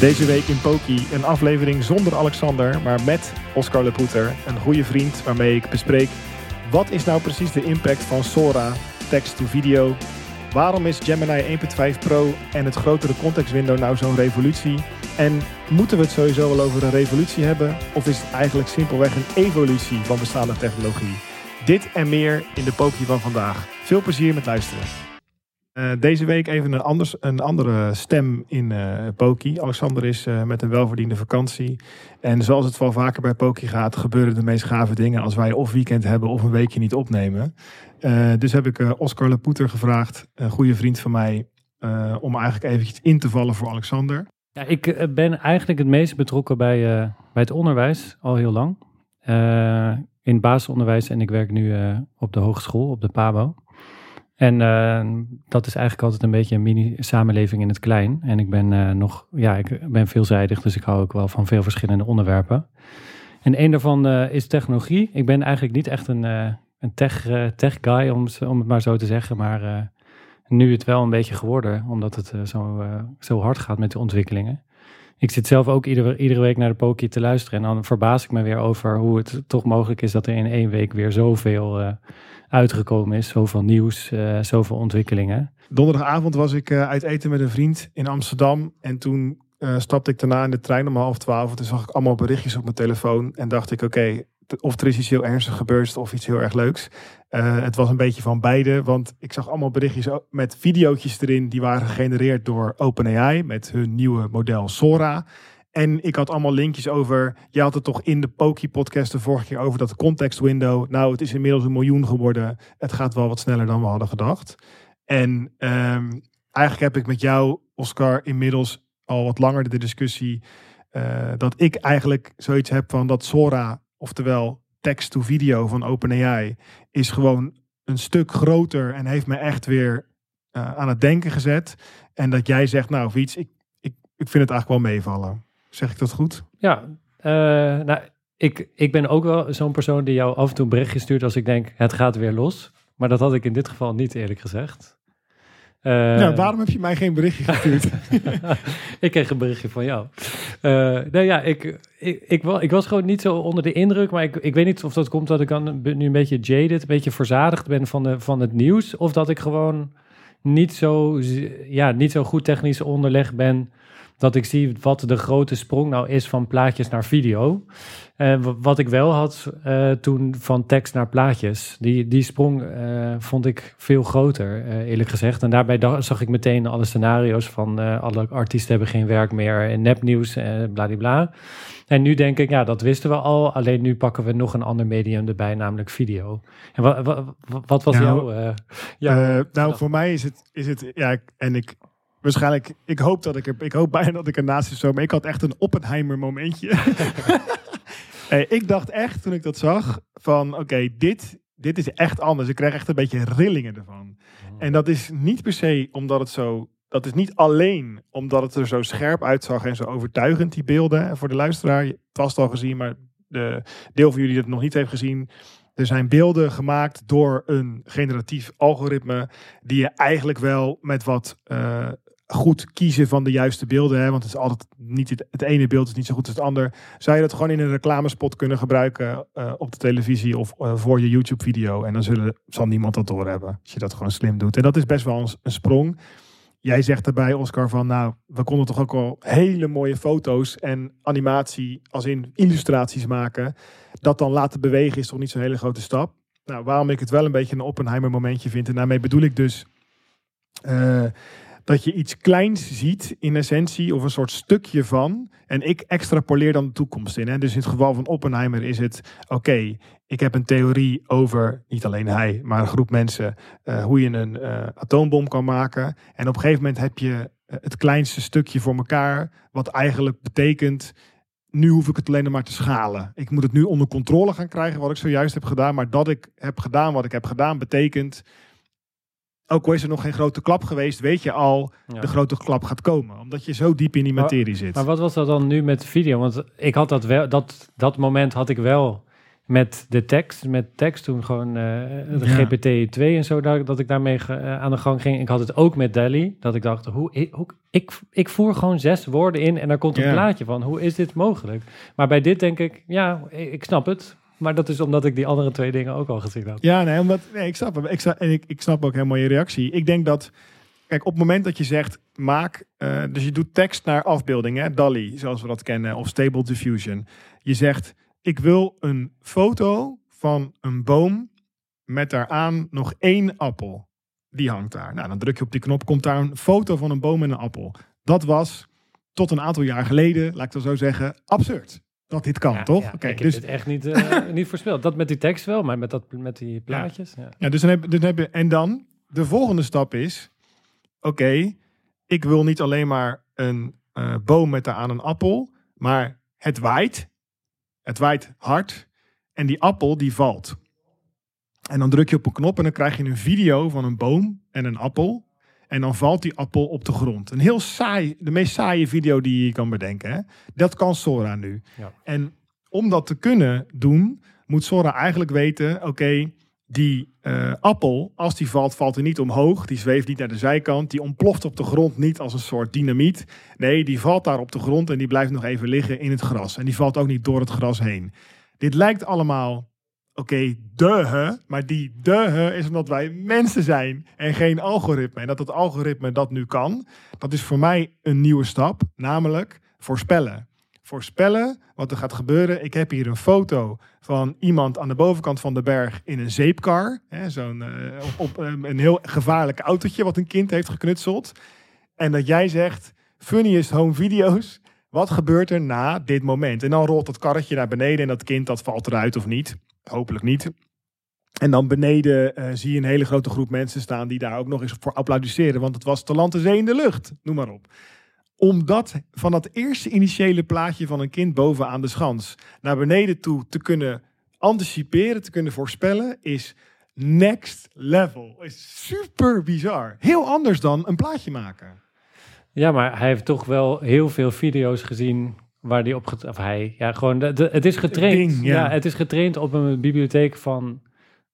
Deze week in Poki een aflevering zonder Alexander, maar met Oscar Lepoeter, een goede vriend waarmee ik bespreek wat is nou precies de impact van Sora, text to video. Waarom is Gemini 1.5 Pro en het grotere contextwindow nou zo'n revolutie? En moeten we het sowieso wel over een revolutie hebben? Of is het eigenlijk simpelweg een evolutie van bestaande technologie? Dit en meer in de Poki van vandaag. Veel plezier met luisteren. Uh, deze week even een, anders, een andere stem in uh, Poki. Alexander is uh, met een welverdiende vakantie. En zoals het wel vaker bij Poki gaat, gebeuren de meest gave dingen als wij of weekend hebben of een weekje niet opnemen. dus heb ik Oscar Lapoeter gevraagd, een goede vriend van mij, om eigenlijk eventjes in te vallen voor Alexander. Ja, ik ben eigenlijk het meest betrokken bij, bij het onderwijs al heel lang. in het basisonderwijs en ik werk nu op de hogeschool, op de PABO. En uh, dat is eigenlijk altijd een beetje een mini-samenleving in het klein. En ik ben uh, nog, ja, ik ben veelzijdig, dus ik hou ook wel van veel verschillende onderwerpen. En een daarvan uh, is technologie. Ik ben eigenlijk niet echt een, een tech, tech guy, om, om het maar zo te zeggen. Maar nu het wel een beetje geworden, omdat het zo, zo hard gaat met de ontwikkelingen. Ik zit zelf ook iedere, iedere week naar de Poki te luisteren. En dan verbaas ik me weer over hoe het toch mogelijk is dat er in één week weer zoveel uitgekomen is. Zoveel nieuws, uh, zoveel ontwikkelingen. Donderdagavond was ik uh, uit eten met een vriend in Amsterdam. En toen uh, stapte ik daarna in de trein om half twaalf. Toen zag ik allemaal berichtjes op mijn telefoon. En dacht ik, oké, of er is iets heel ernstigs gebeurd of iets heel erg leuks. het was een beetje van beide. Want ik zag allemaal berichtjes met video's erin. Die waren gegenereerd door OpenAI met hun nieuwe model Sora. En ik had allemaal linkjes over. Je had het toch in de Poki podcast de vorige keer over dat context window. Nou, het is inmiddels een miljoen geworden. Het gaat wel wat sneller dan we hadden gedacht. En um, eigenlijk heb ik met jou, Oscar, inmiddels al wat langer de discussie. Uh, dat ik eigenlijk zoiets heb van dat Sora, oftewel text to video van OpenAI, is gewoon een stuk groter en heeft me echt weer uh, aan het denken gezet. En dat jij zegt, nou, iets, ik, ik, ik vind het eigenlijk wel meevallen. Zeg ik dat goed? Ja, uh, nou, ik, ik ben ook wel zo'n persoon die jou af en toe een berichtje stuurt als ik denk, het gaat weer los. Maar dat had ik in dit geval niet eerlijk gezegd. Uh, nou, waarom heb je mij geen berichtje gestuurd? ik kreeg een berichtje van jou. Uh, nou ja, ik, ik, ik, ik, was gewoon niet zo onder de indruk. Maar ik, ik weet niet of dat komt dat ik dan nu een beetje jaded, een beetje verzadigd ben van, de, van het nieuws. Of dat ik gewoon niet zo, ja, niet zo goed technisch onderlegd ben dat ik zie wat de grote sprong nou is van plaatjes naar video. Uh, wat ik wel had uh, toen van tekst naar plaatjes. Die, die sprong uh, vond ik veel groter, eerlijk gezegd. En daarbij zag ik meteen alle scenario's van alle artiesten hebben geen werk meer in nepnieuws en bladibla. En nu denk ik, ja, dat wisten we al. Alleen nu pakken we nog een ander medium erbij, namelijk video. En wat, wat, wat was nou, jouw... jouw nou, voor mij is het, is het ja, en ik waarschijnlijk, ik hoop dat ik er, ik hoop bijna dat ik ernaast is zo, maar ik had echt een Oppenheimer momentje. hey, ik dacht echt toen ik dat zag van, oké, dit, dit is echt anders. Ik krijg echt een beetje rillingen ervan. Oh. En dat is niet per se omdat het zo, dat is niet alleen omdat het er zo scherp uitzag en zo overtuigend die beelden. En voor de luisteraar, het was het al gezien, maar de deel van jullie het nog niet heeft gezien, er zijn beelden gemaakt door een generatief algoritme die je eigenlijk wel met wat uh, goed kiezen van de juiste beelden. Hè, want het is altijd niet het, ene beeld is niet zo goed als het ander. Zou je dat gewoon in een reclamespot kunnen gebruiken uh, op de televisie of uh, voor je YouTube video. En dan zullen, zal niemand dat doorhebben. Als je dat gewoon slim doet. En dat is best wel een, sprong. Jij zegt erbij, Oscar, van nou, we konden toch ook wel hele mooie foto's en animatie, als in illustraties maken. Dat dan laten bewegen is toch niet zo'n hele grote stap. Nou, waarom ik het wel een beetje een Oppenheimer momentje vind. En daarmee bedoel ik dus, uh, dat je iets kleins ziet in essentie of een soort stukje van. En ik extrapoleer dan de toekomst in. Hè? Dus in het geval van Oppenheimer is het oké. ik heb een theorie over, niet alleen hij, maar een groep mensen, uh, hoe je een uh, atoombom kan maken. En op een gegeven moment heb je het kleinste stukje voor elkaar, wat eigenlijk betekent nu hoef ik het alleen maar te schalen. Ik moet het nu onder controle gaan krijgen, wat ik zojuist heb gedaan. Maar dat ik heb gedaan wat ik heb gedaan, betekent. Ook al is er nog geen grote klap geweest, weet je al, de grote klap gaat komen. Omdat je zo diep in die materie zit. Maar wat was dat dan nu met video? Want ik had dat wel, dat, dat moment had ik wel met de tekst, met tekst toen gewoon uh, de GPT-2 en zo, dat, dat ik daarmee uh, aan de gang ging. Ik had het ook met Delhi, dat ik dacht, hoe, hoe, ik, ik voer gewoon zes woorden in en daar komt een plaatje van. Hoe is dit mogelijk? Maar bij dit denk ik, ja, ik snap het. Maar dat is omdat ik die andere twee dingen ook al gezien had. Ja, nee, omdat, nee ik snap. Ik, en ik, ik snap ook helemaal je reactie. Ik denk dat, kijk, op het moment dat je zegt, maak, uh, dus je doet tekst naar afbeelding, hè, DALI, zoals we dat kennen, of Stable Diffusion. Je zegt, ik wil een foto van een boom met daaraan nog één appel. Die hangt daar. Nou, dan druk je op die knop, komt daar een foto van een boom en een appel. Dat was tot een aantal jaar geleden, laat ik het zo zeggen, absurd. Dat dit kan, toch? Ja, Oké, dus het echt niet, uh, niet voorspeld. Dat met die tekst wel, maar met, dat, met die plaatjes. Ja, ja. dus, dan heb, dan heb je. En dan, de volgende stap is: oké, ik wil niet alleen maar een uh, boom met daaraan een appel, maar het waait. Het waait hard en die appel die valt. En dan druk je op een knop en dan krijg je een video van een boom en een appel. En dan valt die appel op de grond. Een heel saai, de meest saaie video die je kan bedenken. Hè? Dat kan Sora nu. Ja. En om dat te kunnen doen, moet Sora eigenlijk weten: oké, die uh, appel, als die valt, valt hij niet omhoog. Die zweeft niet naar de zijkant. Die ontploft op de grond niet als een soort dynamiet. Nee, die valt daar op de grond en die blijft nog even liggen in het gras. En die valt ook niet door het gras heen. Dit lijkt allemaal, oké, okay, maar die de is omdat wij mensen zijn en geen algoritme. En dat het algoritme dat nu kan, dat is voor mij een nieuwe stap, namelijk voorspellen voorspellen wat er gaat gebeuren. Ik heb hier een foto van iemand aan de bovenkant van de berg in een zeepkar. Zo'n uh, op, ehm, een heel gevaarlijk autootje wat een kind heeft geknutseld. En dat jij zegt, funniest home video's. Wat gebeurt er na dit moment? En dan rolt dat karretje naar beneden en dat kind dat valt eruit of niet. Hopelijk niet. En dan beneden uh, zie je een hele grote groep mensen staan die daar ook nog eens voor applaudisseren. Want het was te land zee in de lucht. Noem maar op om dat van dat eerste initiële plaatje van een kind bovenaan de schans naar beneden toe te kunnen anticiperen, te kunnen voorspellen, is next level. Is super bizar. Heel anders dan een plaatje maken. Ja, maar hij heeft toch wel heel veel video's gezien waar hij op of hij ja gewoon de, het is getraind. ja. het is getraind op een bibliotheek van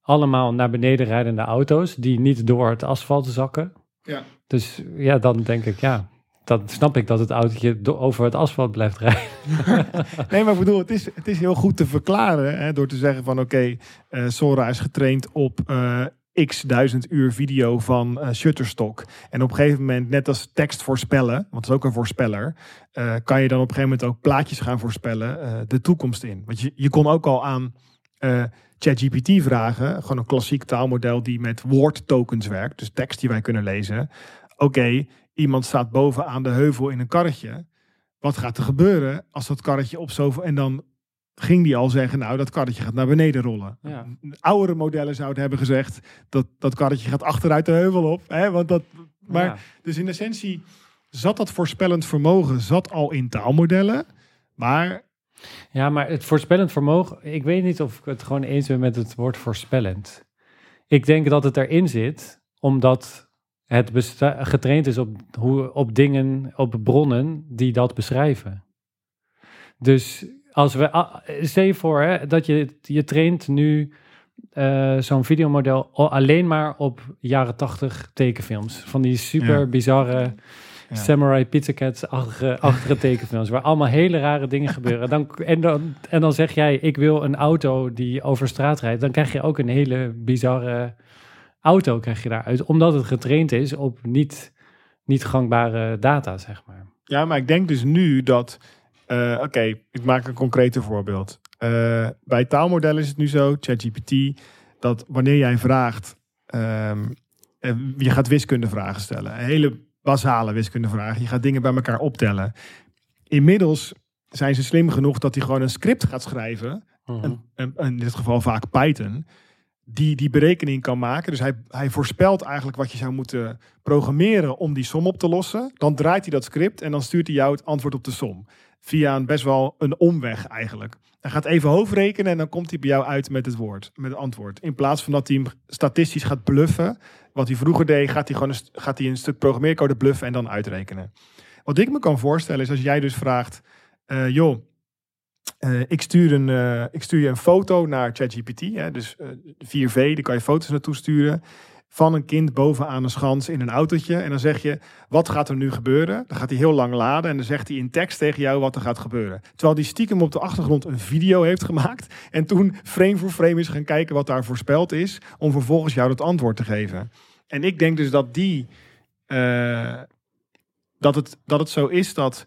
allemaal naar beneden rijdende auto's die niet door het asfalt zakken. Ja. Dus ja, dan denk ik ja, dan snap ik dat het autootje over het asfalt blijft rijden. nee, maar ik bedoel, het is, het is heel goed te verklaren hè, door te zeggen van oké, okay, uh, Sora is getraind op uh, x duizend uur video van uh, Shutterstock. En op een gegeven moment, net als tekst voorspellen, want het is ook een voorspeller, kan je dan op een gegeven moment ook plaatjes gaan voorspellen de toekomst in. Want je, je kon ook al aan ChatGPT vragen, gewoon een klassiek taalmodel die met woordtokens werkt, dus tekst die wij kunnen lezen. Oké, iemand staat boven aan de heuvel in een karretje. Wat gaat er gebeuren als dat karretje op zoveel... En dan ging die al zeggen, nou, dat karretje gaat naar beneden rollen. Ja. Oudere modellen zouden hebben gezegd, dat dat karretje gaat achteruit de heuvel op. Hè? Want dat, maar, dus in essentie zat dat voorspellend vermogen zat al in taalmodellen, maar... Ja, maar het voorspellend vermogen, ik weet niet of ik het gewoon eens ben met het woord voorspellend. Ik denk dat het erin zit, omdat het getraind is op, hoe, op dingen, op bronnen die dat beschrijven. Dus als we, stel je voor hè, dat je, je traint nu uh, zo'n videomodel alleen maar op jaren tachtig tekenfilms. Van die super bizarre ja. Samurai Pizza Cats-achtige achtige tekenfilms. Waar allemaal hele rare dingen gebeuren. Dan, en, dan, en dan zeg jij, ik wil een auto die over straat rijdt. Dan krijg je ook een hele bizarre auto krijg je daaruit, omdat het getraind is op niet, niet gangbare data, zeg maar. Ja, maar ik denk dus nu dat, uh, oké, ik maak een concreet voorbeeld. Uh, bij taalmodellen is het nu zo, ChatGPT, dat wanneer jij vraagt, um, je gaat wiskundevragen stellen. Hele basale wiskundevragen. Je gaat dingen bij elkaar optellen. Inmiddels zijn ze slim genoeg dat hij gewoon een script gaat schrijven. Mhm. Een, een- een- in dit geval vaak Python. Die die berekening kan maken. Dus hij, hij voorspelt eigenlijk wat je zou moeten programmeren om die som op te lossen. Dan draait hij dat script en dan stuurt hij jou het antwoord op de som. Via een best wel een omweg eigenlijk. Hij gaat even hoofdrekenen en dan komt hij bij jou uit met het woord, met het antwoord. In plaats van dat hij hem statistisch gaat bluffen. Wat hij vroeger deed, gaat hij gewoon een, gaat hij een stuk programmeercode bluffen en dan uitrekenen. Wat ik me kan voorstellen is als jij dus vraagt, eh, joh, eh, ik, stuur een, eh, ik stuur je een foto naar ChatGPT, dus eh 4V, daar kan je foto's naartoe sturen. Van een kind bovenaan een schans in een autootje. En dan zeg je, wat gaat er nu gebeuren? Dan gaat hij heel lang laden en dan zegt hij in tekst tegen jou wat er gaat gebeuren. Terwijl die stiekem op de achtergrond een video heeft gemaakt. En toen frame voor frame is gaan kijken wat daar voorspeld is. Om vervolgens jou dat antwoord te geven. En ik denk dus dat die... eh, dat, het, dat het zo is dat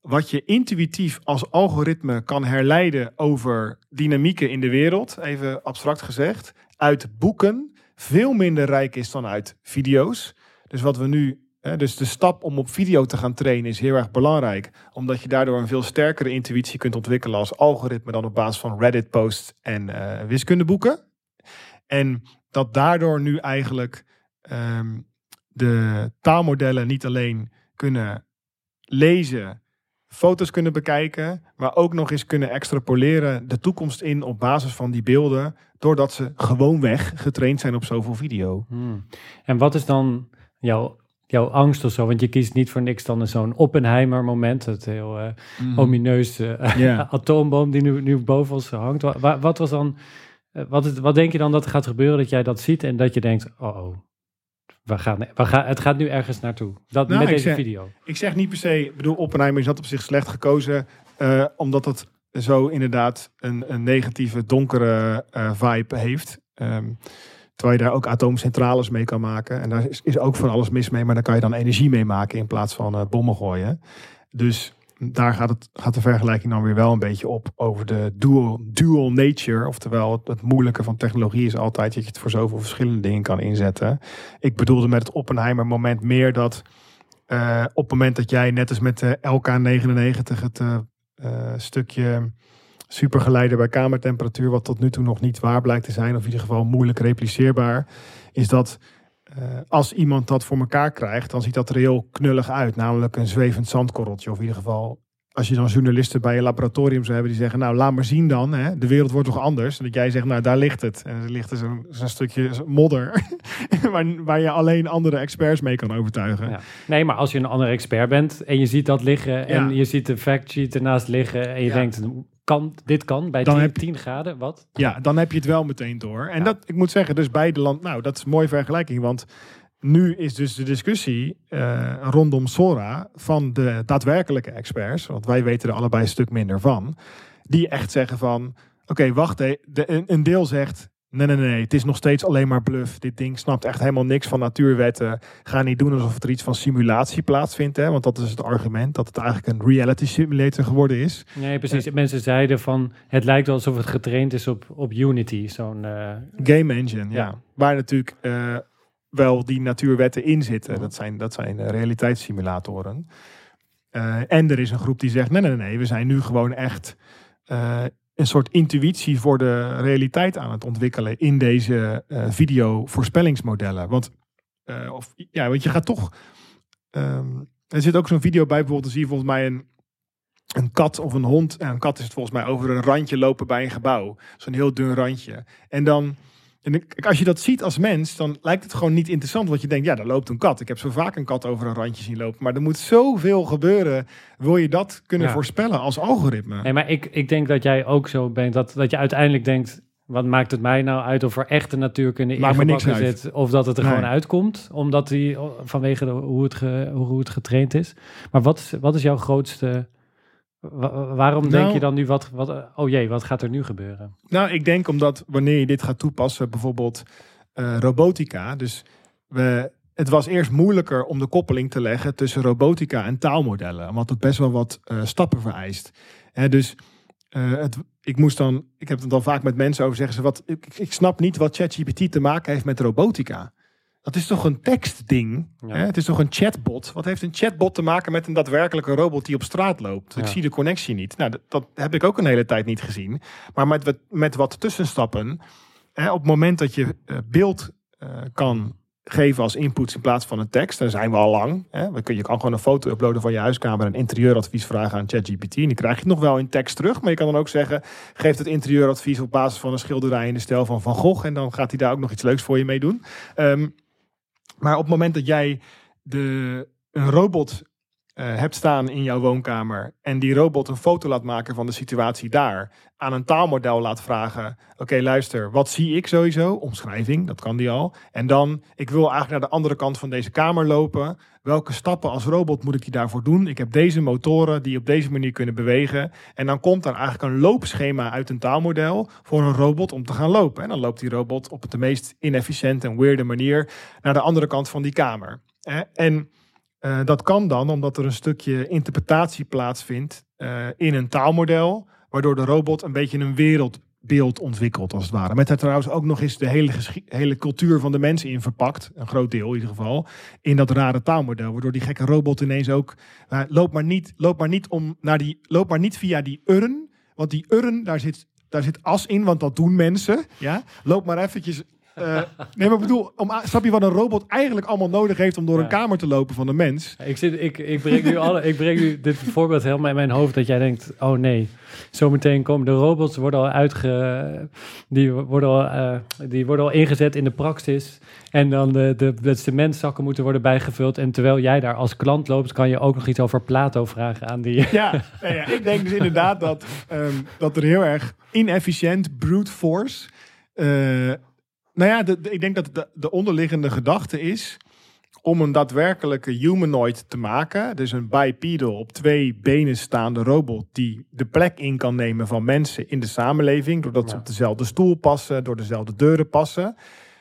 wat je intuïtief als algoritme kan herleiden over dynamieken in de wereld, even abstract gezegd, uit boeken veel minder rijk is dan uit video's. Dus wat we nu, hè, dus de stap om op video te gaan trainen is heel erg belangrijk, omdat je daardoor een veel sterkere intuïtie kunt ontwikkelen als algoritme dan op basis van Reddit posts en eh, wiskundeboeken. En dat daardoor nu eigenlijk ehm, de taalmodellen niet alleen kunnen lezen, foto's kunnen bekijken, maar ook nog eens kunnen extrapoleren de toekomst in op basis van die beelden, doordat ze gewoonweg getraind zijn op zoveel video. Hmm. En wat is dan jouw, jouw angst of zo? Want je kiest niet voor niks dan zo'n Oppenheimer moment, het heel eh omineuze eh, atoomboom die nu, nu boven ons hangt. Wa- wa- Wat, was dan, eh, wat, is, wat denk je dan dat er gaat gebeuren dat jij dat ziet en dat je denkt, oh, oh we gaan, we gaan, het gaat nu ergens naartoe. Dat Nou, met deze zeg- video. Ik zeg niet per se, ik bedoel, Oppenheimer is dat op zich slecht gekozen, omdat het zo inderdaad een, een negatieve, donkere eh, vibe heeft. Ehm, terwijl je daar ook atoomcentrales mee kan maken. En daar is, is ook van alles mis mee, maar daar kan je dan energie mee maken in plaats van eh, bommen gooien. Dus daar gaat, het, gaat de vergelijking dan weer wel een beetje op over de dual, dual nature. Oftewel, het, moeilijke van technologie is altijd dat je het voor zoveel verschillende dingen kan inzetten. Ik bedoelde met het Oppenheimer moment meer dat eh, op het moment dat jij net als met de LK99 het eh, stukje supergeleider bij kamertemperatuur, wat tot nu toe nog niet waar blijkt te zijn, of in ieder geval moeilijk repliceerbaar, is dat eh, als iemand dat voor elkaar krijgt, dan ziet dat er heel knullig uit. Namelijk een zwevend zandkorreltje. Of in ieder geval, als je dan journalisten bij je laboratorium zou hebben die zeggen, nou laat maar zien dan, hè, de wereld wordt toch anders. En dat jij zegt, nou daar ligt het. En er ligt dus een, zo'n stukje modder waar, waar je alleen andere experts mee kan overtuigen. Ja. Nee, maar als je een andere expert bent en je ziet dat liggen en Ja. je ziet de fact sheet ernaast liggen en je Ja. denkt, kan, dit kan bij Dan 10, heb- 10 graden, wat? Ja, dan heb je het wel meteen door. En dat, ik moet zeggen, dus beide land, nou, dat is een mooie vergelijking. Want nu is dus de discussie eh, rondom Sora van de daadwerkelijke experts, want wij weten er allebei een stuk minder van, die echt zeggen van, oké, wacht, de, een, deel zegt, nee, nee, nee, het is nog steeds alleen maar bluff. Dit ding snapt echt helemaal niks van natuurwetten. Ga niet doen alsof er iets van simulatie plaatsvindt, hè, want dat is het argument, dat het eigenlijk een reality simulator geworden is. Nee, precies. Mensen zeiden van, het lijkt alsof het getraind is op, op Unity, zo'n... eh, Game Engine, ja. Ja. Waar natuurlijk eh, wel die natuurwetten in zitten. Dat zijn, dat zijn eh, realiteitssimulatoren. Eh, en er is een groep die zegt: nee, nee, nee, we zijn nu gewoon echt eh, een soort intuïtie voor de realiteit aan het ontwikkelen in deze eh video voorspellingsmodellen. Want, of, ja, want je gaat toch. ehm, er zit ook zo'n video bij, bijvoorbeeld, dan zie je volgens mij een, een kat of een hond. En een kat is het volgens mij over een randje lopen bij een gebouw. Zo'n heel dun randje. En dan. En als je dat ziet als mens, dan lijkt het gewoon niet interessant. Want je denkt, ja, daar loopt een kat. Ik heb zo vaak een kat over een randje zien lopen. Maar er moet zoveel gebeuren. Wil je dat kunnen Ja. voorspellen als algoritme? Nee, maar ik, ik denk dat jij ook zo bent, dat, dat je uiteindelijk denkt, wat maakt het mij nou uit of er echte natuurkunde uit. zit, of dat het er Nee. gewoon uitkomt, omdat die, vanwege de, hoe, het ge- hoe het getraind is. Maar wat wat is jouw grootste, wa- waarom denk Nou- je dan nu, wat, wat, oh jee, wat gaat er nu gebeuren? Nou, ik denk omdat wanneer je dit gaat toepassen, bijvoorbeeld eh, robotica. Dus we, het was eerst moeilijker om de koppeling te leggen tussen robotica en taalmodellen. Omdat het best wel wat eh, stappen vereist. Hè, dus eh, het, ik moest dan, ik heb het dan vaak met mensen over zeggen ze wat, ik, ik snap niet wat ChatGPT te maken heeft met robotica. Dat is toch een tekstding? Ja. Hè? Het is toch een chatbot? Wat heeft een chatbot te maken met een daadwerkelijke robot die op straat loopt? Ik zie de connectie niet. Nou, dat, dat heb ik ook een hele tijd niet gezien. Maar met, wat- met wat tussenstappen, hè, op het moment dat je eh, beeld eh, kan geven als input in plaats van een tekst, daar zijn we al lang. Hè? Je kan gewoon een foto uploaden van je huiskamer en intérieuradvies vragen aan ChatGPT. En die krijg je nog wel in tekst terug. Maar je kan dan ook zeggen, geef het interieuradvies op basis van een schilderij in de stijl van Van Gogh. En dan gaat hij daar ook nog iets leuks voor je mee doen. Ehm, maar op het moment dat jij de, een robot hebt staan in jouw woonkamer en die robot een foto laat maken van de situatie daar, aan een taalmodel laat vragen: Oké, luister, wat zie ik sowieso? Omschrijving, dat kan die al. En dan, ik wil eigenlijk naar de andere kant van deze kamer lopen. Welke stappen als robot moet ik die daarvoor doen? Ik heb deze motoren die op deze manier kunnen bewegen. En dan komt er eigenlijk een loopschema uit een taalmodel voor een robot om te gaan lopen. En dan loopt die robot op de meest inefficiënte en weirde manier naar de andere kant van die kamer. En eh, dat kan dan omdat er een stukje interpretatie plaatsvindt eh, in een taalmodel, waardoor de robot een beetje een wereldbeeld ontwikkelt, als het ware. Met daar trouwens ook nog eens de hele, hele cultuur van de mensen in verpakt, een groot deel in ieder geval, in dat rare taalmodel, waardoor die gekke robot ineens ook, uh, loop, maar niet, loop, maar niet om naar die, loop maar niet via die urn, want die urn, daar zit, daar zit as in, want dat doen mensen. Ja? Loop maar eventjes eh, nee, maar ik bedoel, om, snap je wat een robot eigenlijk allemaal nodig heeft om door Ja. een kamer te lopen van een mens? Ik, zit, ik, ik, breng nu alle, ik breng nu dit voorbeeld helemaal in mijn hoofd dat jij denkt, oh nee, zometeen komen de robots worden al uitge, die worden al, eh, die worden al ingezet in de praxis en dan de, de, de cementzakken moeten worden bijgevuld en terwijl jij daar als klant loopt, kan je ook nog iets over Plato vragen aan die. Ja, nou ja, ik denk dus inderdaad dat, ehm, dat er heel erg inefficiënt brute force. eh, nou ja, de, de- ik denk dat de, de onderliggende gedachte is om een daadwerkelijke humanoid te maken. Dus een bipedal op twee benen staande robot die de plek in kan nemen van mensen in de samenleving. Doordat ze op dezelfde stoel passen, door dezelfde deuren passen.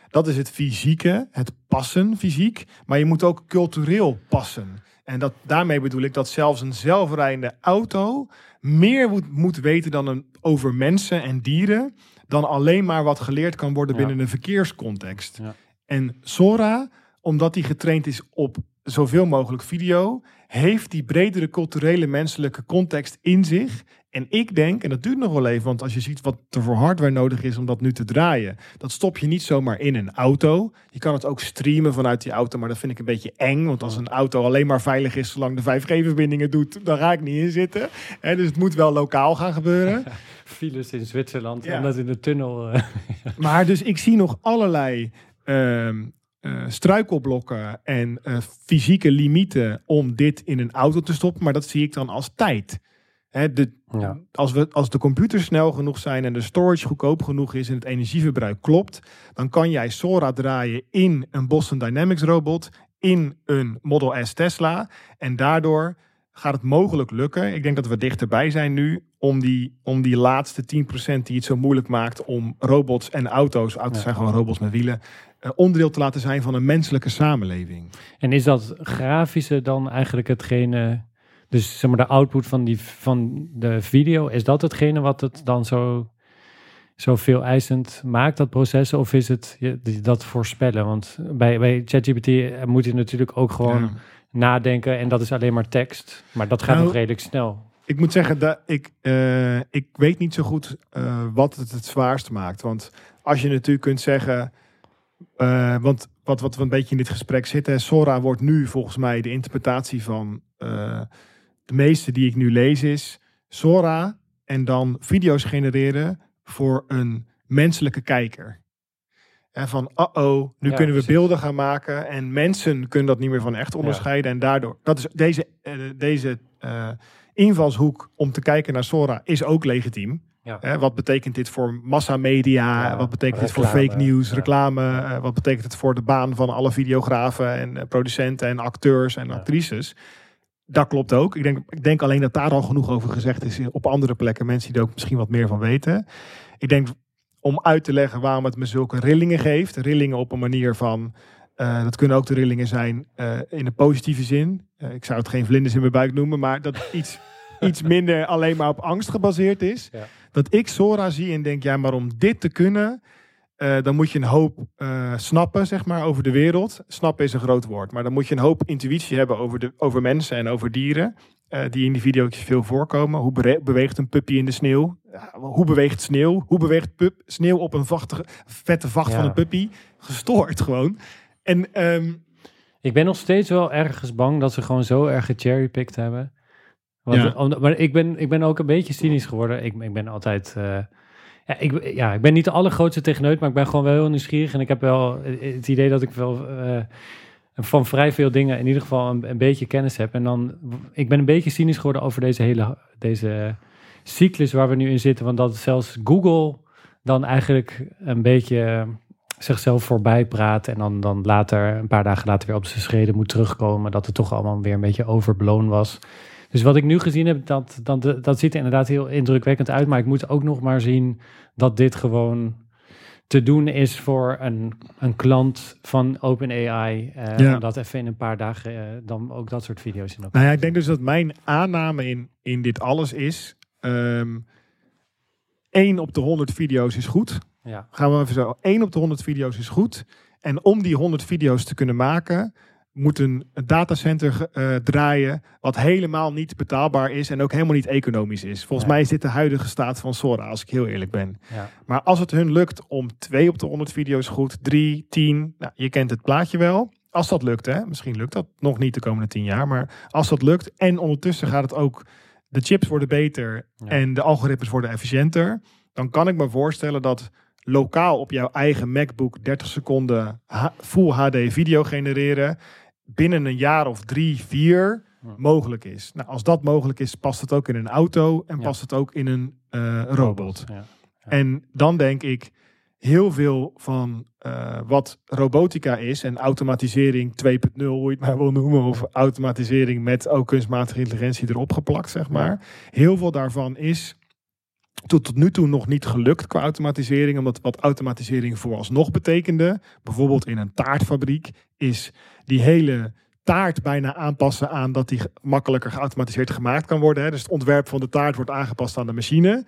Dat is het fysieke, het passen fysiek. Maar je moet ook cultureel passen. En dat, daarmee bedoel ik dat zelfs een zelfrijdende auto meer moet, moet weten dan een, over mensen en dieren. Dan alleen maar wat geleerd kan worden Ja. binnen een verkeerscontext. Ja. En Sora, omdat hij getraind is op zoveel mogelijk video, heeft die bredere culturele menselijke context in zich. En ik denk, en dat duurt nog wel even, want als je ziet wat er voor hardware nodig is om dat nu te draaien, dat stop je niet zomaar in een auto. Je kan het ook streamen vanuit die auto, maar dat vind ik een beetje eng. Want als een auto alleen maar veilig is zolang de 5G-verbindingen doet, dan ga ik niet in zitten. Hè, dus het moet wel lokaal gaan gebeuren. Files in Zwitserland Ja. en dat in de tunnel. eh, Maar dus ik zie nog allerlei ehm, eh, struikelblokken en eh, fysieke limieten om dit in een auto te stoppen. Maar dat zie ik dan als tijd. Hè, de, Ja. als, we, als de computers snel genoeg zijn en de storage goedkoop genoeg is en het energieverbruik klopt, dan kan jij Sora draaien in een Boston Dynamics robot, in een Model S Tesla. En daardoor gaat het mogelijk lukken. Ik denk dat we dichterbij zijn nu om die, om die laatste 10% die het zo moeilijk maakt om robots en auto's, auto's Ja. zijn gewoon robots met wielen, eh, onderdeel te laten zijn van een menselijke samenleving. En is dat grafische dan eigenlijk hetgene, dus zeg maar de output van, die, van de video, is dat hetgene wat het dan zo, zo veel eisend maakt, dat proces? Of is het je- dat voorspellen? Want bij, bij ChatGPT eh, moet je natuurlijk ook gewoon Ja. nadenken en dat is alleen maar tekst. Maar dat gaat Nou, nog redelijk snel. Ik moet zeggen, dat ik, eh, ik weet niet zo goed eh, wat het het zwaarst maakt. Want als je natuurlijk kunt zeggen... want wat, wat we een beetje in dit gesprek zitten... Sora wordt nu volgens mij de interpretatie van... de meeste die ik nu lees is... Sora en dan video's genereren voor een menselijke kijker. En van, uh-oh, nu Ja, kunnen we precies. beelden gaan maken... en mensen kunnen dat niet meer van echt onderscheiden. En daardoor, dat is deze, eh, deze eh, invalshoek om te kijken naar Sora is ook legitiem. Ja. Wat betekent dit voor massamedia? Ja, wat betekent dit voor fake news, ja. reclame? eh, wat betekent het voor de baan van alle videografen en producenten en acteurs en actrices? Dat klopt ook. Ik denk, ik denk alleen dat daar al genoeg over gezegd is op andere plekken. Mensen die er ook misschien wat meer van weten. Ik denk om uit te leggen waarom het me zulke rillingen geeft. Rillingen op een manier van... eh, dat kunnen ook de rillingen zijn eh, in een positieve zin. Eh, ik zou het geen vlinders in mijn buik noemen, maar dat iets, iets minder alleen maar op angst gebaseerd is. Ja. Dat ik Sora zie en denk, ja, maar om dit te kunnen, eh, dan moet je een hoop eh, snappen, zeg maar, over de wereld. Snappen is een groot woord, maar dan moet je een hoop intuïtie hebben over, de, over mensen en over dieren. eh, die in die video's veel voorkomen. Hoe beweegt een puppy in de sneeuw? Hoe beweegt sneeuw? Hoe beweegt pup, sneeuw op een vachtige, vette vacht Ja. van een puppy? Gestoord gewoon. En ehm, Ik ben nog steeds wel ergens bang dat ze gewoon zo erg gecherrypicked hebben. Want, Ja. om- maar ik ben, ik ben ook een beetje cynisch geworden. Ik, ik ben altijd... ja, ik, ja, ik ben niet de allergrootste techneut, maar ik ben gewoon wel heel nieuwsgierig. En ik heb wel het idee dat ik wel eh, van vrij veel dingen in ieder geval een, een beetje kennis heb. En dan, ik ben een beetje cynisch geworden over deze hele deze cyclus waar we nu in zitten. Want dat zelfs Google dan eigenlijk een beetje eh, zichzelf voorbij praat. En dan, dan later, een paar dagen later weer op zijn schreden moet terugkomen. Dat het toch allemaal weer een beetje overblown was. Dus wat ik nu gezien heb, dat, dat, dat ziet er inderdaad heel indrukwekkend uit. Maar ik moet ook nog maar zien dat dit gewoon te doen is voor een, een klant van OpenAI. eh Ja. Dat even in een paar dagen eh, dan ook dat soort video's in elkaar. Nou ja, ik denk dus dat mijn aanname in, in dit alles is... ehm 1 op de 100 video's is goed. Ja, Gaan we even zo. 1 op de 100 video's is goed. En om die 100 video's te kunnen maken... moet een, een datacenter eh, draaien... wat helemaal niet betaalbaar is... en ook helemaal niet economisch is. Volgens Ja. mij is dit de huidige staat van Sora... als ik heel eerlijk ben. ja. Maar als het hun lukt om 2 op de 100 video's goed... 3, 10... Nou, je kent het plaatje wel... Als dat lukt, hè. Misschien lukt dat nog niet de komende 10 jaar. Maar als dat lukt... en ondertussen gaat het ook... de chips worden beter... Ja. en de algoritmes worden efficiënter... dan kan ik me voorstellen dat lokaal op jouw eigen MacBook 30 seconden Full HD video genereren binnen een jaar of drie, vier mogelijk is. Nou, als dat mogelijk is, past het ook in een auto en Ja. past het ook in een eh, robot. Ja. En dan denk ik heel veel van eh, wat robotica is en automatisering 2.0, hoe je het maar wil noemen, of automatisering met ook kunstmatige intelligentie erop geplakt, zeg maar. Heel veel daarvan is tot, tot nu toe nog niet gelukt qua automatisering, omdat wat automatisering vooralsnog betekende, bijvoorbeeld in een taartfabriek, is die hele taart bijna aanpassen aan dat die makkelijker geautomatiseerd gemaakt kan worden. Hè. Dus het ontwerp van de taart wordt aangepast aan de machine.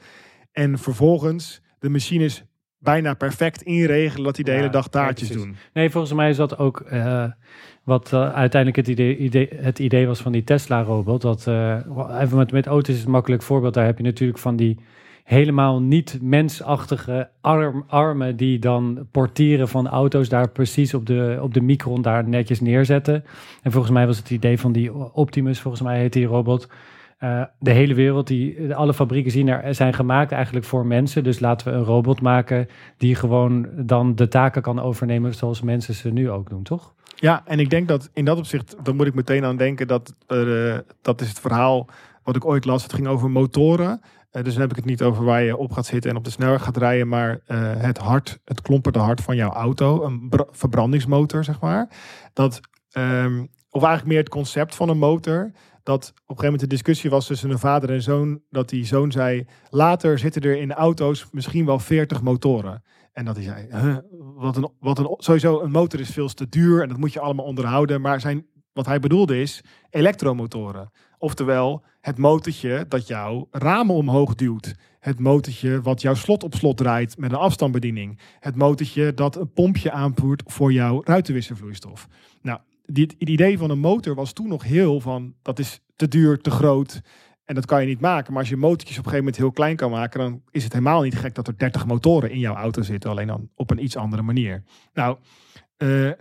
En vervolgens de machines bijna perfect inregelen dat die de Ja, hele dag taartjes doen. Nee, volgens mij is dat ook eh, wat eh, uiteindelijk het idee, idee, het idee was van die Tesla-robot. Dat, eh, even met, met auto's is een makkelijk voorbeeld. Daar heb je natuurlijk van die helemaal niet mensachtige arm, armen die dan portieren van auto's daar precies op de, op de micron daar netjes neerzetten. En volgens mij was het idee van die Optimus, volgens mij heet die robot. eh, de hele wereld, die, alle fabrieken zien er, zijn gemaakt eigenlijk voor mensen. Dus laten we een robot maken die gewoon dan de taken kan overnemen zoals mensen ze nu ook doen, toch? Ja, en ik denk dat in dat opzicht, dan moet ik meteen aan denken dat eh, dat is het verhaal wat ik ooit las. Het ging over motoren. Eh, dus dan heb ik het niet over waar je op gaat zitten en op de snelweg gaat rijden, maar eh, het hart, het klomperde hart van jouw auto, een bra- verbrandingsmotor, zeg maar. Dat, ehm, of eigenlijk meer het concept van een motor. Dat op een gegeven moment de discussie was tussen een vader en zoon. Dat die zoon zei: later zitten er in auto's misschien wel 40 motoren. En dat hij zei: wat een, wat een, sowieso een motor is veel te duur en dat moet je allemaal onderhouden. Maar zijn, wat hij bedoelde is elektromotoren. Oftewel het motortje dat jouw ramen omhoog duwt. Het motortje wat jouw slot op slot draait met een afstandsbediening. Het motortje dat een pompje aanvoert voor jouw ruitenwisselvloeistof. Nou, dit, het idee van een motor was toen nog heel van dat is te duur, te groot. En dat kan je niet maken. Maar als je motortjes op een gegeven moment heel klein kan maken, dan is het helemaal niet gek dat er 30 motoren in jouw auto zitten. Alleen dan op een iets andere manier. Nou, eh,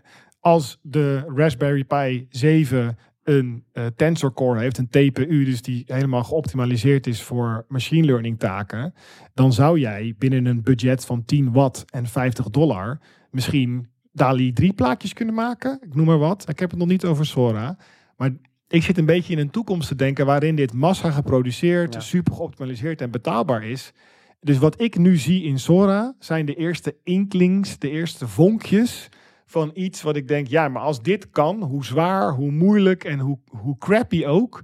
als de Raspberry Pi 7 een eh, tensor core heeft, een TPU, dus die helemaal geoptimaliseerd is voor machine learning taken, dan zou jij binnen een budget van 10 watt en 50 dollar misschien DALI 3 plaatjes kunnen maken. Ik noem maar wat. Ik heb het nog niet over Sora. Maar ik zit een beetje in een toekomst te denken waarin dit massa geproduceerd, Ja. super geoptimaliseerd en betaalbaar is. Dus wat ik nu zie in Sora zijn de eerste inklings, de eerste vonkjes van iets wat ik denk, ja, maar als dit kan, hoe zwaar, hoe moeilijk en hoe, hoe crappy ook,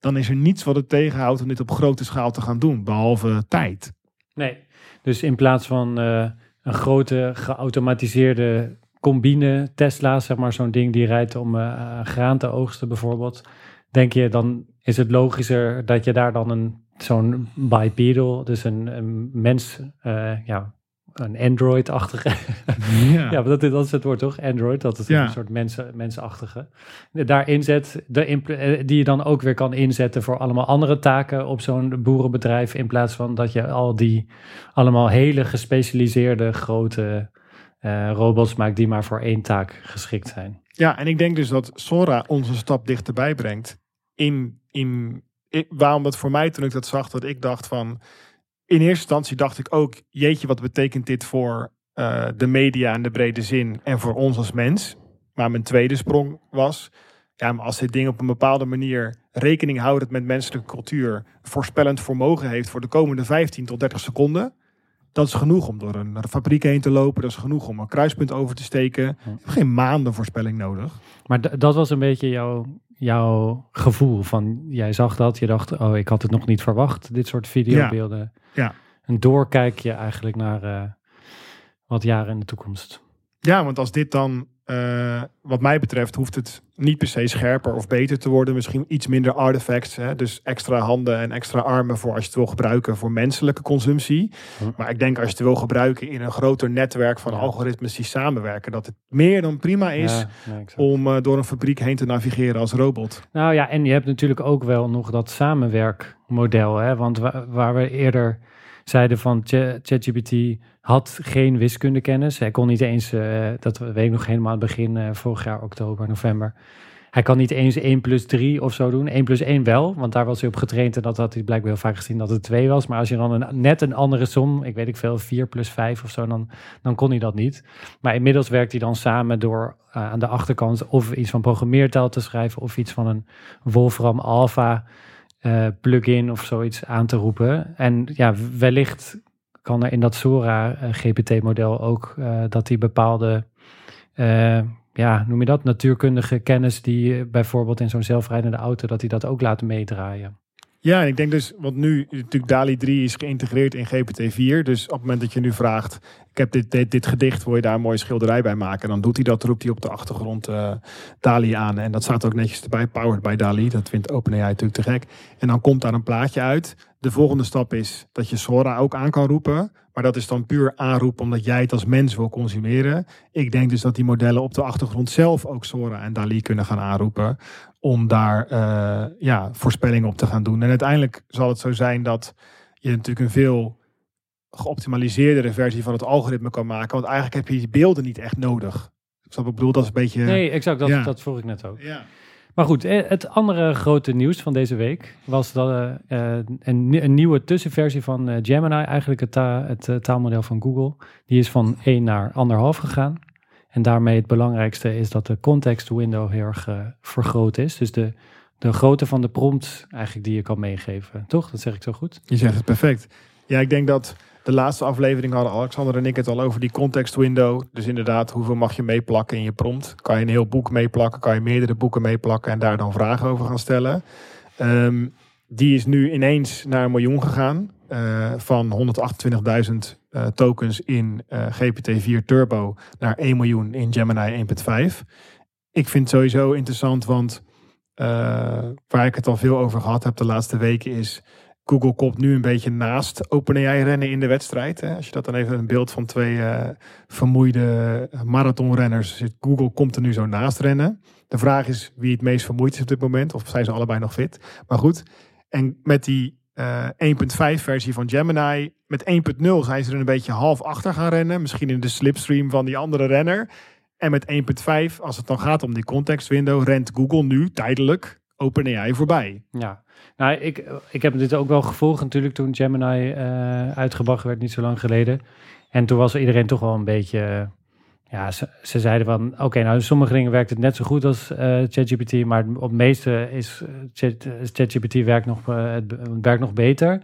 dan is er niets wat het tegenhoudt om dit op grote schaal te gaan doen, behalve tijd. Nee. Dus in plaats van eh, een grote geautomatiseerde combine Tesla, zeg maar zo'n ding die rijdt om eh, graan te oogsten bijvoorbeeld, denk je dan is het logischer dat je daar dan een zo'n bipedal, dus een, een mens, eh, ja, een Android-achtige. ja, ja dat, dat is het woord toch? Android, dat is een soort mensen, mensenachtige. Daar inzet, de die je dan ook weer kan inzetten voor allemaal andere taken op zo'n boerenbedrijf. In plaats van dat je al die allemaal hele gespecialiseerde grote robots maakt die maar voor één taak geschikt zijn. Ja, en ik denk dus dat Sora ons een stap dichterbij brengt in, in, waarom dat voor mij toen ik dat zag, dat ik dacht van, in eerste instantie dacht ik ook, jeetje, wat betekent dit voor uh, de media in de brede zin en voor ons als mens? Maar mijn tweede sprong was, ja, maar als dit ding op een bepaalde manier rekening houdend met menselijke cultuur voorspellend vermogen heeft voor de komende 15 tot 30 seconden, dat is genoeg om door een fabriek heen te lopen. Dat is genoeg om een kruispunt over te steken. Geen maanden voorspelling nodig. Maar dat was een beetje jouw, jouw gevoel van, jij zag dat, je dacht, oh, ik had het nog niet verwacht, dit soort videobeelden. Ja. ja. Een doorkijkje eigenlijk naar uh, wat jaren in de toekomst. Ja, want als dit dan uh, wat mij betreft hoeft het niet per se scherper of beter te worden. Misschien iets minder artifacts. Hè? Dus extra handen en extra armen voor als je het wil gebruiken voor menselijke consumptie. Maar ik denk als je het wil gebruiken in een groter netwerk van algoritmes die samenwerken. Dat het meer dan prima is om uh, door een fabriek heen te navigeren als robot. Nou ja, en je hebt natuurlijk ook wel nog dat samenwerkmodel. Hè? Want waar we eerder zeiden van ChatGPT had geen wiskundekennis. Hij kon niet eens, uh, dat weet ik nog helemaal het begin, uh, vorig jaar oktober, november. Hij kan niet eens 1 plus 3 of zo doen. 1 plus 1 wel, want daar was hij op getraind en dat had hij blijkbaar heel vaak gezien dat het 2 was. Maar als je dan een, net een andere som, ik weet ik veel, 4 plus 5 of zo, dan, dan kon hij dat niet. Maar inmiddels werkt hij dan samen door uh, aan de achterkant of iets van programmeertaal te schrijven of iets van een Wolfram Alpha uh, plugin of zoiets aan te roepen. En ja, wellicht kan er in dat Sora uh, GPT-model ook uh, dat die bepaalde, ja, noem je dat, natuurkundige kennis die bijvoorbeeld in zo'n zelfrijdende auto, dat die dat ook laat meedraaien. Ja, en ik denk dus, want nu natuurlijk DALI 3 is geïntegreerd in GPT-4. Dus op het moment dat je nu vraagt, ik heb dit, dit, dit, gedicht, wil je daar een mooie schilderij bij maken? Dan doet hij dat, roept hij op de achtergrond uh, DALI aan. En dat staat ook netjes erbij, powered by DALI. Dat vindt OpenAI natuurlijk te gek. En dan komt daar een plaatje uit. De volgende stap is dat je Sora ook aan kan roepen. Maar dat is dan puur aanroep omdat jij het als mens wil consumeren. Ik denk dus dat die modellen op de achtergrond zelf ook Sora en DALI kunnen gaan aanroepen. Om daar uh, ja, voorspellingen op te gaan doen. En uiteindelijk zal het zo zijn dat je natuurlijk een veel geoptimaliseerdere versie van het algoritme kan maken. Want eigenlijk heb je die beelden niet echt nodig. Ik bedoel? Dat is een beetje... Nee, exact. Dat, dat vroeg ik net ook. Ja. Maar goed, eh, het andere grote nieuws van deze week was dat uh, een, een, nieuwe tussenversie van Gemini, eigenlijk het, het taalmodel van Google, die is van 1 naar 1,5 gegaan. En daarmee het belangrijkste is dat de context window heel erg vergroot is. Dus de, de grootte van de prompt eigenlijk die je kan meegeven. Toch? Dat zeg ik zo goed? Je zegt het perfect. Ja, ik denk dat de laatste aflevering hadden Alexander en ik het al over die context window. Dus inderdaad, hoeveel mag je meeplakken in je prompt? Kan je een heel boek meeplakken? Kan je meerdere boeken meeplakken en daar dan vragen over gaan stellen? Um, die is nu ineens naar een miljoen gegaan. Uh, van 128.000 uh, tokens in uh, GPT-4 Turbo naar 1 miljoen in Gemini 1.5. Ik vind het sowieso interessant, want waar ik het al veel over gehad heb de laatste weken is Google komt nu een beetje naast OpenAI rennen in de wedstrijd. Hè. Als je dat dan even een beeld van twee uh, vermoeide marathonrenners zit. Google komt er nu zo naast rennen. De vraag is wie het meest vermoeid is op dit moment. Of zijn ze allebei nog fit? Maar goed. En met die uh, eh, 1.5 versie van Gemini. Met 1.0 zijn ze er een beetje half achter gaan rennen. Misschien in de slipstream van die andere renner. En met 1.5, als het dan gaat om die context window, rent Google nu tijdelijk OpenAI voorbij. Ja, nou, ik, ik heb dit ook wel gevolgd natuurlijk toen Gemini uh, uitgebracht werd, niet zo lang geleden. En toen was iedereen toch wel een beetje... ja, ze, ze, zeiden van, oké, nou, sommige dingen werkt het net zo goed als uh, ChatGPT, maar op het meeste is ChatGPT werkt nog, werkt nog beter.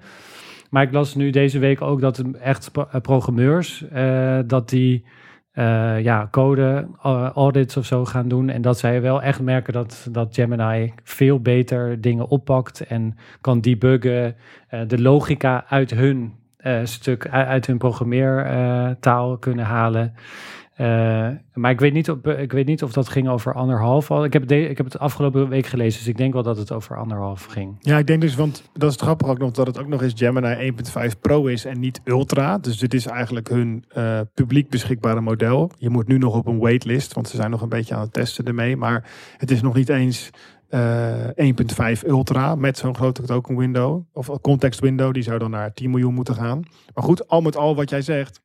Maar ik las nu deze week ook dat echt programmeurs, dat die uh, ja, code audits of zo gaan doen. En dat zij wel echt merken dat, dat Gemini veel beter dingen oppakt en kan debuggen. Uh, de logica uit hun stuk, uit hun programmeertaal kunnen halen. Eh, maar ik weet, niet of, ik weet niet of dat ging over anderhalf. al. Ik heb, ik heb het afgelopen week gelezen, dus ik denk wel dat het over anderhalf ging. Ja, ik denk dus, want dat is grappig ook nog, dat het ook nog eens Gemini 1.5 Pro is en niet Ultra. Dus dit is eigenlijk hun eh, publiek beschikbare model. Je moet nu nog op een waitlist, want ze zijn nog een beetje aan het testen ermee. Maar het is nog niet eens eh 1.5 Ultra met zo'n grote token window. Of context window, die zou dan naar 10 miljoen moeten gaan. Maar goed, al met al wat jij zegt.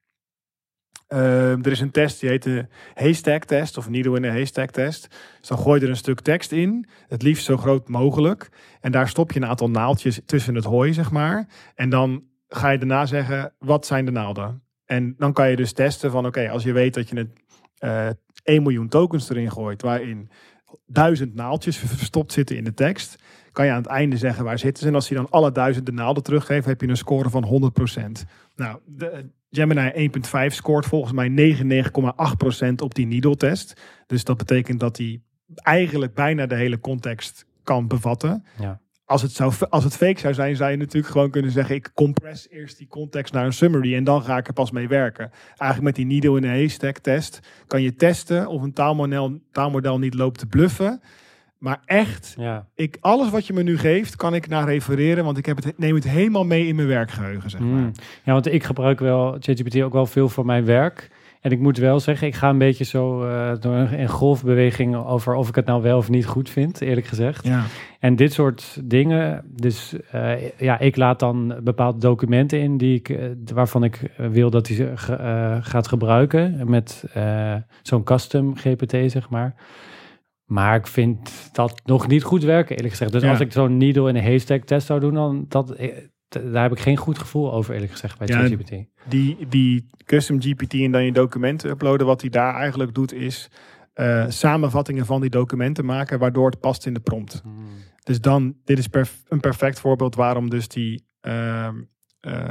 Eh, er is een test, die heet de haystack test of needle in a haystack test. Dus dan gooi je er een stuk tekst in, het liefst zo groot mogelijk. En daar stop je een aantal naaldjes tussen het hooi, zeg maar. En dan ga je daarna zeggen, wat zijn de naalden? En dan kan je dus testen van, oké, als je weet dat je het eh 1 miljoen tokens erin gooit, waarin duizend naaldjes verstopt zitten in de tekst, kan je aan het einde zeggen waar zitten ze. En als je dan alle duizenden naalden teruggeeft, heb je een score van 100%. Nou, de Gemini 1.5 scoort volgens mij 99,8% op die needle test. Dus dat betekent dat hij eigenlijk bijna de hele context kan bevatten. Ja. Als het, zou, als het fake zou zijn, zou je natuurlijk gewoon kunnen zeggen: ik compress eerst die context naar een summary en dan ga ik er pas mee werken. Eigenlijk met die needle in a haystack test kan je testen of een taalmodel, taalmodel niet loopt te bluffen. Maar echt, Ja. ik, alles wat je me nu geeft, kan ik naar refereren, want ik heb het, neem het helemaal mee in mijn werkgeheugen. Zeg maar. Mm. Ja, want ik gebruik wel ChatGPT ook wel veel voor mijn werk. En ik moet wel zeggen, ik ga een beetje zo eh, door een, golfbeweging over of ik het nou wel of niet goed vind, eerlijk gezegd. Ja. En dit soort dingen, dus eh, ja, ik laat dan bepaalde documenten in die ik, eh, waarvan ik wil dat hij ze gaat gebruiken met zo'n custom GPT, zeg maar. Maar ik vind dat nog niet goed werken, eerlijk gezegd. Dus Ja. als ik zo'n needle in een haystack test zou doen, dan dat, eh, daar heb ik geen goed gevoel over, eerlijk gezegd, bij Ja, ChatGPT. die, die custom GPT en dan je documenten uploaden, wat hij daar eigenlijk doet, is eh, samenvattingen van die documenten maken, waardoor het past in de prompt. Dus dan, dit is perf- een perfect voorbeeld waarom dus die. eh,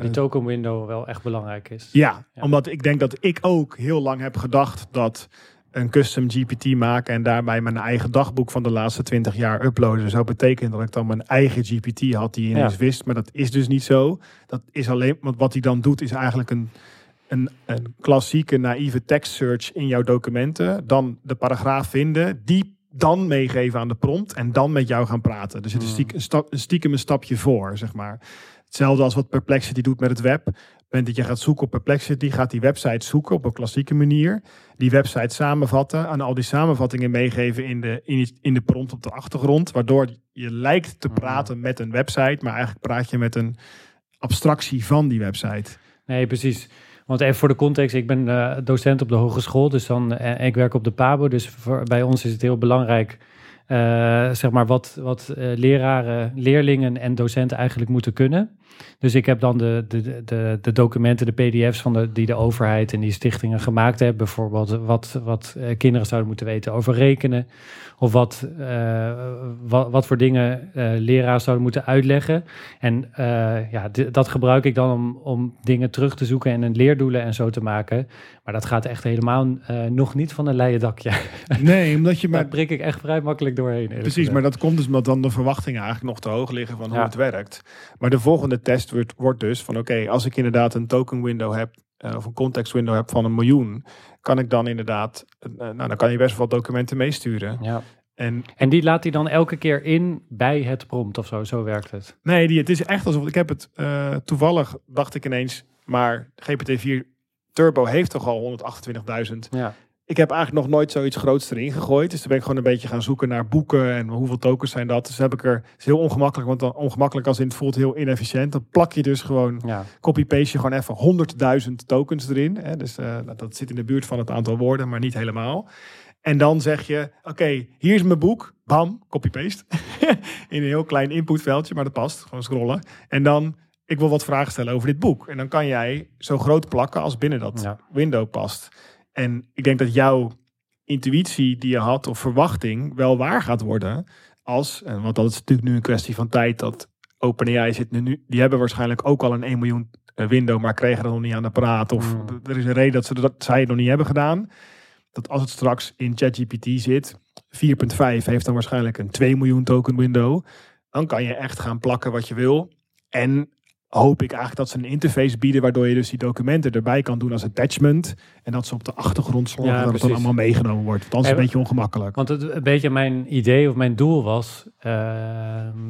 Die token window wel echt belangrijk is. ja, Ja. omdat ik denk dat ik ook heel lang heb gedacht dat een custom GPT maken en daarbij mijn eigen dagboek van de laatste 20 jaar uploaden zou betekenen dat ik dan mijn eigen GPT had die ineens Ja. wist. Maar dat is dus niet zo. Dat is alleen, want wat hij dan doet is eigenlijk een, een, een klassieke naïeve text search in jouw documenten. Dan de paragraaf vinden, die dan meegeven aan de prompt en dan met jou gaan praten. Dus het is Hmm. stiekem, een stap, stiekem een stapje voor, zeg maar. Hetzelfde als wat Perplexity doet met het web. Moment dat je gaat zoeken op Perplexity, gaat die website zoeken op een klassieke manier. Die website samenvatten en al die samenvattingen meegeven in de, in, in de prompt op de achtergrond. Waardoor je lijkt te Mhm. praten met een website, maar eigenlijk praat je met een abstractie van die website. Nee, precies. Want even voor de context, ik ben eh, docent op de hogeschool, dus dan, eh, ik werk op de PABO, dus voor, bij ons is het heel belangrijk, zeg maar, wat, wat eh, leraren, leerlingen en docenten eigenlijk moeten kunnen. Dus ik heb dan de, de, de, de documenten, de pdf's van de, die de overheid en die stichtingen gemaakt hebben. Bijvoorbeeld wat, wat eh, kinderen zouden moeten weten over rekenen. Of wat, eh, wat, wat voor dingen eh leraren zouden moeten uitleggen. En eh, ja, dat gebruik ik dan om, om dingen terug te zoeken en een leerdoelen en zo te maken. Maar dat gaat echt helemaal eh, nog niet van een leien dakje. Nee, omdat je Daar maar... prik ik echt vrij makkelijk doorheen. Precies, gezegd. maar dat komt dus omdat dan de verwachtingen eigenlijk nog te hoog liggen van hoe het werkt. Maar de volgende test wordt, wordt dus van oké, als ik inderdaad een token window heb eh, of een context window heb van een miljoen, kan ik dan inderdaad, eh, nou dan kan je best wel documenten meesturen. Ja. En En die laat hij dan elke keer in bij het prompt of zo. Zo werkt het. nee, die, het is echt alsof ik heb het toevallig dacht ik ineens, maar GPT-4 Turbo heeft toch al 128.000. Ja. Ik heb eigenlijk nog nooit zoiets groots erin gegooid. Dus toen ben ik gewoon een beetje gaan zoeken naar boeken en hoeveel tokens zijn dat. Dus heb ik er, het is heel ongemakkelijk, want dan ongemakkelijk als in het voelt heel inefficiënt. Dan plak je dus gewoon, Ja. copy-paste je gewoon even 100.000 tokens erin. Hè? Dus eh, dat- dat zit in de buurt van het aantal woorden, maar niet helemaal. En dan zeg je, oké, hier is mijn boek. Bam, copy-paste. in een heel klein inputveldje, maar dat past. Gewoon scrollen. En dan, ik wil wat vragen stellen over dit boek. En dan kan jij zo groot plakken als binnen dat Ja. window past. En ik denk dat jouw intuïtie die je had of verwachting wel waar gaat worden als, en want dat is natuurlijk nu een kwestie van tijd dat OpenAI zit nu, die hebben waarschijnlijk ook al een 1 miljoen eh, window, maar kregen er nog niet aan de praat of Mm. er is een reden dat ze dat zij het nog niet hebben gedaan. Dat als het straks in ChatGPT zit, 4.5 heeft dan waarschijnlijk een 2 miljoen token window, dan kan je echt gaan plakken wat je wil. En hoop ik eigenlijk dat ze een interface bieden waardoor je dus die documenten erbij kan doen als attachment. En dat ze op de achtergrond zorgen Ja, dat het dan allemaal meegenomen wordt. Want anders is het een En- beetje ongemakkelijk. Want het, een beetje mijn idee of mijn doel was, eh,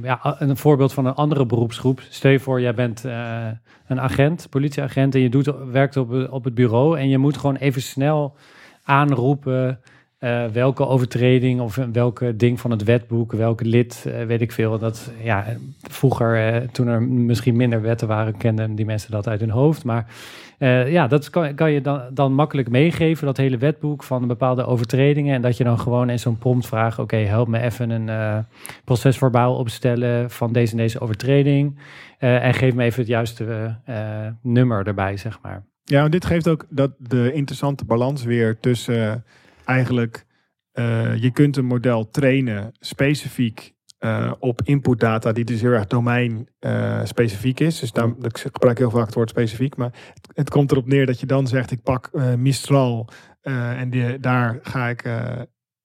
ja, een voorbeeld van een andere beroepsgroep. Stel je voor, jij bent eh, een agent, politieagent, en je doet, werkt op, op het bureau en je moet gewoon even snel aanroepen eh, welke overtreding of welke ding van het wetboek, welke lid, eh, weet ik veel. Dat, ja, vroeger, eh, toen er misschien minder wetten waren, kenden die mensen dat uit hun hoofd. Maar ja, dat kan, kan je dan, dan makkelijk meegeven, dat hele wetboek van bepaalde overtredingen. En dat je dan gewoon in zo'n prompt vraagt, oké, help me even een procesverbaal opstellen van deze en deze overtreding. En geef me even het juiste nummer erbij, zeg maar. Ja, dit geeft ook dat de interessante balans weer tussen eigenlijk eh, je kunt een model trainen specifiek eh, op inputdata die dus heel erg domein eh, specifiek is. Dus daar, ik gebruik heel vaak het woord specifiek, maar het, het komt erop neer dat je dan zegt ik pak Mistral en die, daar ga ik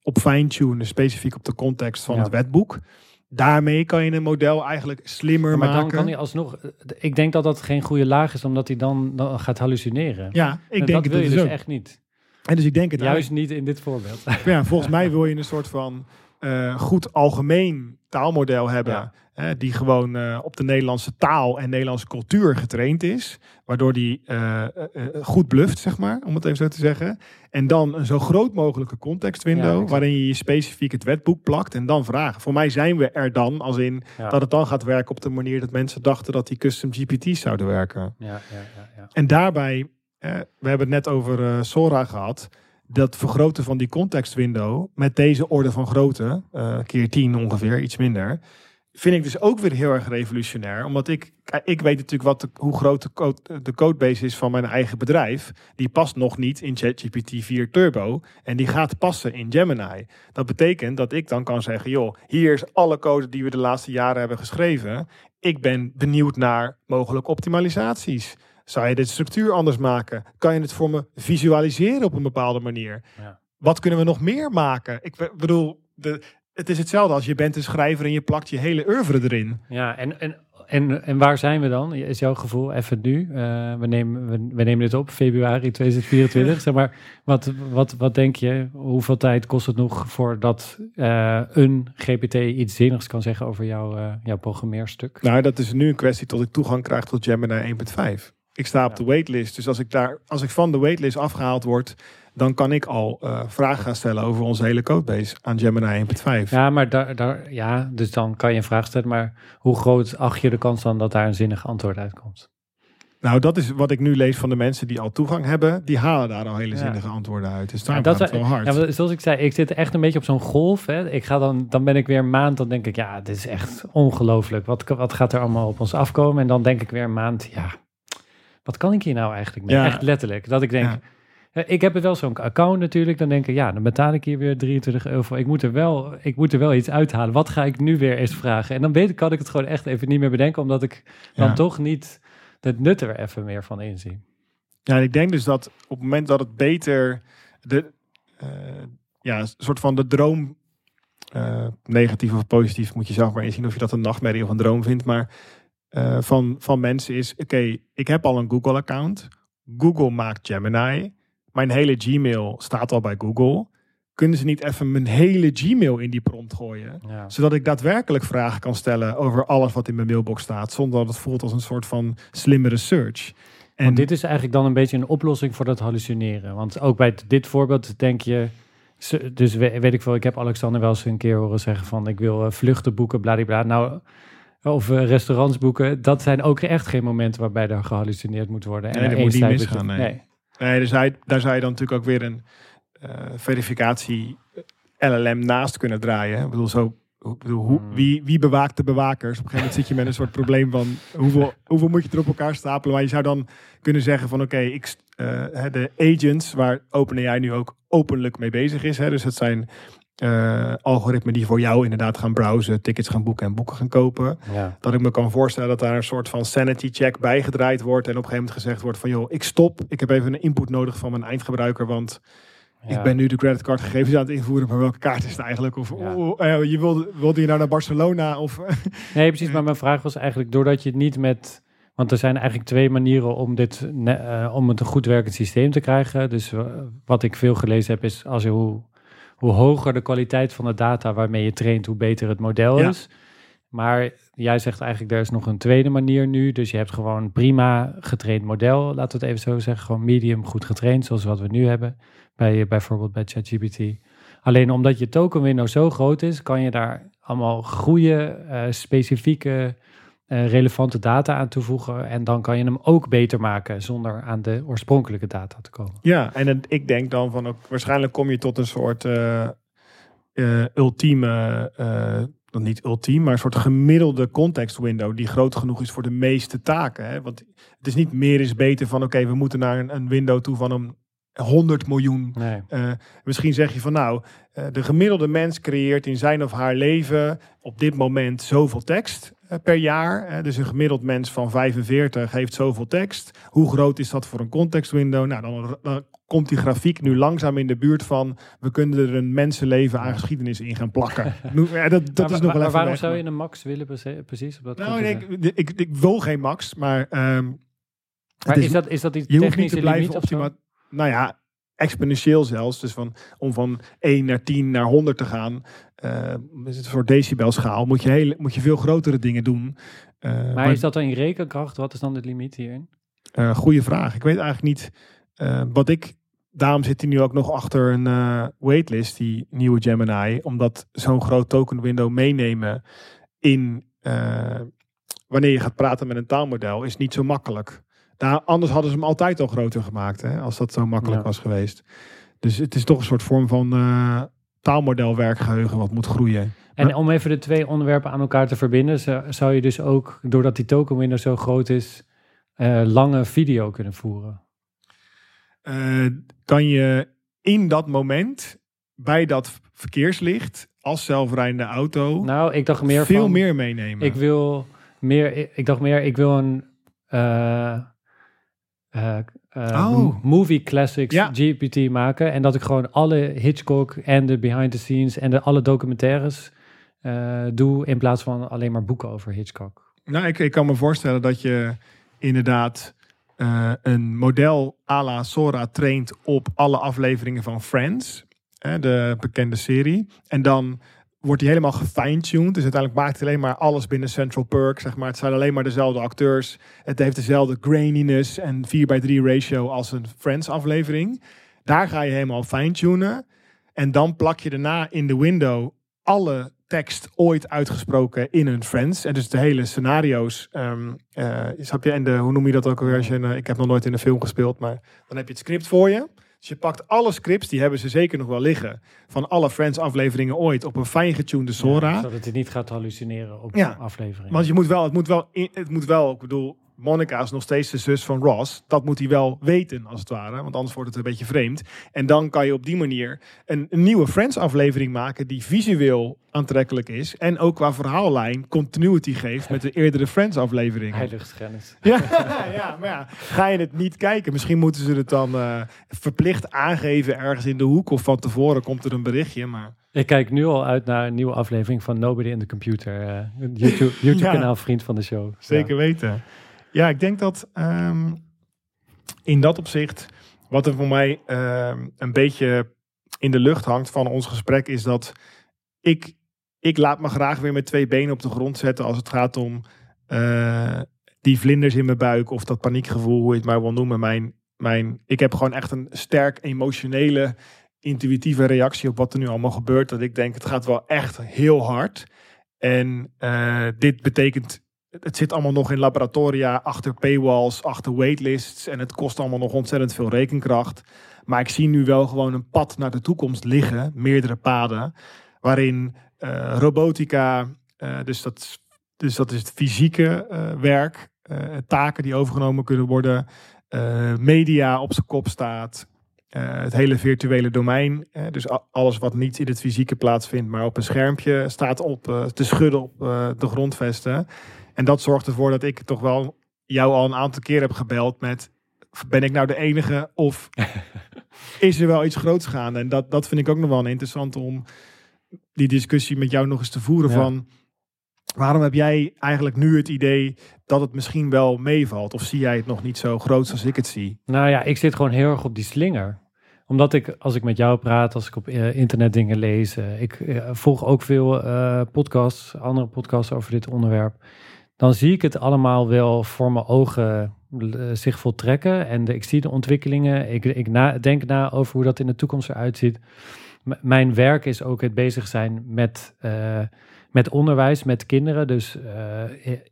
op fine-tunen specifiek op de context van Ja. het wetboek. Daarmee kan je een model eigenlijk slimmer Maar dan maken. kan hij alsnog, ik denk dat dat geen goede laag is, omdat hij dan, dan gaat hallucineren. ja, ik En denk dat het wil je dus dus ook. echt niet. En dus ik denk het Juist niet in dit voorbeeld. Ja, volgens mij wil je een soort van eh, goed algemeen taalmodel hebben. Ja. Die gewoon eh, op de Nederlandse taal en Nederlandse cultuur getraind is. Waardoor die eh, goed bluft, zeg maar, om het even zo te zeggen. En dan een zo groot mogelijke context Ja, waarin je je specifiek het wetboek plakt. En dan vragen. Voor mij zijn we er dan, als in Ja. dat het dan gaat werken op de manier dat mensen dachten dat die custom GPT's zouden werken. Ja, ja, ja, ja. En daarbij, eh, we hebben het net over eh, Sora gehad. Dat vergroten van die context window met deze orde van grootte, eh, keer 10 ongeveer, iets minder. Vind ik dus ook weer heel erg revolutionair. Omdat ik, ik weet natuurlijk wat hoe groot de, code, de codebase is van mijn eigen bedrijf. Die past nog niet in ChatGPT 4 Turbo. En die gaat passen in Gemini. Dat betekent dat ik dan kan zeggen, joh, hier is alle code die we de laatste jaren hebben geschreven. Ik ben benieuwd naar mogelijke optimalisaties. Zou je dit structuur anders maken? Kan je het voor me visualiseren op een bepaalde manier? Ja. Wat kunnen we nog meer maken? Ik be- bedoel, de, het is hetzelfde als je bent een schrijver en je plakt je hele oeuvre erin. Ja, en, en, en, en waar zijn we dan? Is jouw gevoel even nu? Eh, we, nemen, we, we nemen dit op februari 2024. zeg maar, wat, wat, wat denk je? Hoeveel tijd kost het nog voordat eh een GPT iets zinnigs kan zeggen over jouw, eh, jouw programmeerstuk? Nou, dat is nu een kwestie tot ik toegang krijg tot Gemini 1.5. Ik sta op de waitlist, dus als ik, daar, als ik van de waitlist afgehaald word, dan kan ik al eh, vragen gaan stellen over onze hele codebase aan Gemini 1.5. Ja, maar daar, daar, ja, dus dan kan je een vraag stellen. Maar hoe groot acht je de kans dan dat daar een zinnig antwoord uitkomt? Nou, dat is wat ik nu lees van de mensen die al toegang hebben. Die halen daar al hele Ja. zinnige antwoorden uit. Dus daar Ja, gaat het wel hard. Ja, zoals ik zei, ik zit echt een beetje op zo'n golf. Hè. Ik ga dan, dan ben ik weer een maand, dan denk ik, ja, dit is echt ongelooflijk. Wat, wat gaat er allemaal op ons afkomen? En dan denk ik weer een maand, ja, wat kan ik hier nou eigenlijk mee? Ja. Echt letterlijk. Dat ik denk, Ja. ik heb er wel zo'n account natuurlijk. Dan denk ik, ja, dan betaal ik hier weer 23 euro voor. Ik moet, er wel, ik moet er wel iets uithalen. Wat ga ik nu weer eens vragen? En dan weet ik, kan ik het gewoon echt even niet meer bedenken, omdat ik dan toch niet het nut er even meer van inzie. Ja, ik denk dus dat op het moment dat het beter de eh, ja, soort van de droom eh, negatief of positief moet je zelf maar inzien of je dat een nachtmerrie of een droom vindt, maar eh, van, van mensen is oké, ik heb al een Google account. Google maakt Gemini. Mijn hele Gmail staat al bij Google. Kunnen ze niet even mijn hele Gmail in die prompt gooien? Ja. Zodat ik daadwerkelijk vragen kan stellen over alles wat in mijn mailbox staat. Zonder dat het voelt als een soort van slimmere search. En Want dit is eigenlijk dan een beetje een oplossing voor dat hallucineren. Want ook bij dit voorbeeld denk je... Dus we- weet ik veel, ik heb Alexander wel eens een keer horen zeggen van... ik wil eh, vluchten boeken, bladibla. Nou, of eh, restaurants boeken. Dat zijn ook echt geen momenten waarbij er gehallucineerd moet worden. Nee, er dat moet niet misgaan, nee. Nee, dus hij, daar zou je dan natuurlijk ook weer een eh, verificatie eh, LLM naast kunnen draaien. Ik bedoel, zo, bedoel, hoe, Hmm. wie, wie bewaakt de bewakers? Op een gegeven moment zit je met een soort probleem van hoeveel, hoeveel moet je er op elkaar stapelen? Maar je zou dan kunnen zeggen van oké, ik eh, hè, de agents waar OpenAI nu ook openlijk mee bezig is. Hè, dus het zijn eh, algoritmen die voor jou inderdaad gaan browsen, tickets gaan boeken en boeken gaan kopen Ja. dat ik me kan voorstellen dat daar een soort van sanity check bijgedraaid wordt en op een gegeven moment gezegd wordt van joh, ik stop, ik heb even een input nodig van mijn eindgebruiker, want Ja. ik ben nu de creditcardgegevens aan het invoeren, maar welke kaart is het eigenlijk? Of Ja. oh, je wilde, wilde je nou naar Barcelona? Of, Nee, precies. Maar mijn vraag was eigenlijk, doordat je het niet met Want er zijn eigenlijk twee manieren om, dit, eh, om het een goed werkend systeem te krijgen. Dus wat ik veel gelezen heb is, als je hoe, hoe hoger de kwaliteit van de data waarmee je traint, hoe beter het model Ja. is. Maar jij zegt eigenlijk, er is nog een tweede manier nu. Dus je hebt gewoon prima getraind model, laten we het even zo zeggen. Gewoon medium goed getraind, zoals wat we nu hebben. Bij, bijvoorbeeld bij ChatGPT. Alleen omdat je token window zo groot is, kan je daar allemaal goede, eh, specifieke, relevante data aan toevoegen. En dan kan je hem ook beter maken zonder aan de oorspronkelijke data te komen. Ja, en het- ik denk dan van ook, waarschijnlijk kom je tot een soort eh, eh, ultieme, eh, dan niet ultiem, maar een soort gemiddelde context window die groot genoeg is voor de meeste taken. Hè? Want het is niet meer is beter van oké, we moeten naar een, een window toe van een 100 miljoen Nee. Eh, misschien zeg je van nou, eh, de gemiddelde mens creëert in zijn of haar leven op dit moment zoveel tekst eh, per jaar. Eh, dus een gemiddeld mens van 45 heeft zoveel tekst. Hoe groot is dat voor een context window? Nou, dan, dan komt die grafiek nu langzaam in de buurt van we kunnen er een mensenleven aan geschiedenis in gaan plakken. Ja, dat dat Maar is nog wel maar waarom weg, zou je een max willen precies? Op dat Nou, nee, ik, ik, ik wil geen max, maar ehm, Maar is, dat, is dat die je hoeft niet technische te blijven optimaal. Nou ja, exponentieel zelfs. Dus van, om van 1 naar 10 naar 100 te gaan. Eh is het een soort decibelschaal. Moet je, hele, moet je veel grotere dingen doen. Eh, Maar is dat dan in rekenkracht? Wat is dan de limiet hierin? eh, goede vraag. Ik weet eigenlijk niet eh, wat ik. Daarom zit hij nu ook nog achter een eh, waitlist, die nieuwe Gemini. Omdat zo'n groot token window meenemen in eh, wanneer je gaat praten met een taalmodel is niet zo makkelijk. Daar, anders hadden ze hem altijd al groter gemaakt, hè, als dat zo makkelijk Ja. was geweest. Dus het is toch een soort vorm van eh taalmodelwerkgeheugen wat moet groeien. En om even de twee onderwerpen aan elkaar te verbinden, zou, je dus ook, doordat die token window zo groot is, eh, lange video kunnen voeren. Eh, kan je in dat moment bij dat verkeerslicht als zelfrijdende auto Nou, ik dacht meer veel van, meer meenemen. Ik wil meer, ik, ik dacht meer, ik wil een eh, eh, Oh. movie classics Ja. GPT maken. En dat ik gewoon alle Hitchcock en de behind the scenes en de alle documentaires eh, doe in plaats van alleen maar boeken over Hitchcock. Nou, ik, ik kan me voorstellen dat je inderdaad eh, een model à la Sora traint op alle afleveringen van Friends, hè, de bekende serie. En dan wordt hij helemaal gefine-tuned. Dus uiteindelijk maakt hij alleen maar alles binnen Central Perk. Zeg maar. Het zijn alleen maar dezelfde acteurs. Het heeft dezelfde graininess en 4 bij 3 ratio als een Friends aflevering. Daar ga je helemaal fine-tunen. En dan plak je daarna in de window alle tekst ooit uitgesproken in een Friends. En dus de hele scenario's. ehm eh, je? En de, hoe noem je dat ook een, eh, ik heb nog nooit in een film gespeeld, maar dan heb je het script voor je. Dus je pakt alle scripts, die hebben ze zeker nog wel liggen, van alle Friends afleveringen ooit op een fijn getunede Sora. Ja, zodat het niet gaat hallucineren op Ja. aflevering. Want je moet wel, het moet wel, in- het moet wel, ik bedoel, Monica is nog steeds de zus van Ross. Dat moet hij wel weten, als het ware. Want anders wordt het een beetje vreemd. En dan kan je op die manier een, een nieuwe Friends-aflevering maken... die visueel aantrekkelijk is. En ook qua verhaallijn continuity geeft met de eerdere Friends-afleveringen. Heiligschennis. Ja, ja, maar ja, ga je het niet kijken? Misschien moeten ze het dan eh, verplicht aangeven ergens in de hoek. Of van tevoren komt er een berichtje. Maar Ik kijk nu al uit naar een nieuwe aflevering van Nobody in the Computer. eh, een YouTube, Ja. vriend van de show. Zeker weten. Ja, ik denk dat ehm, in dat opzicht, wat er voor mij ehm, een beetje in de lucht hangt van ons gesprek, is dat ik, ik laat me graag weer met twee benen op de grond zetten als het gaat om eh, die vlinders in mijn buik of dat paniekgevoel, hoe je het maar wil noemen. Mijn, mijn, ik heb gewoon echt een sterk emotionele, intuïtieve reactie op wat er nu allemaal gebeurt. Dat ik denk, het gaat wel echt heel hard. En eh, dit betekent het zit allemaal nog in laboratoria, achter paywalls, achter waitlists. En het kost allemaal nog ontzettend veel rekenkracht. Maar ik zie nu wel gewoon een pad naar de toekomst liggen, meerdere paden. Waarin eh, robotica, eh, dus, dat, dus dat is het fysieke eh, werk, taken die overgenomen kunnen worden. media op zijn kop staat. het hele virtuele domein. dus alles wat niet in het fysieke plaatsvindt, maar op een schermpje staat op te schudden op de grondvesten. En dat zorgt ervoor dat ik toch wel jou al een aantal keer heb gebeld met... Ben ik nou de enige of is er wel iets groots gaande? En dat, dat vind ik ook nog wel interessant om die discussie met jou nog eens te voeren Ja. van... waarom heb jij eigenlijk nu het idee dat het misschien wel meevalt? Of zie jij het nog niet zo groot als ik het zie? Nou ja, ik zit gewoon heel erg op die slinger omdat ik, als ik met jou praat, als ik op uh, internet dingen lees, uh, ik uh, volg ook veel podcasts, andere podcasts over dit onderwerp. Dan zie ik het allemaal wel voor mijn ogen zich voltrekken. En de, ik zie de ontwikkelingen. Ik, ik denk na over hoe dat in de toekomst eruit ziet. Mijn werk is ook het bezig zijn met met onderwijs, met kinderen. Dus uh,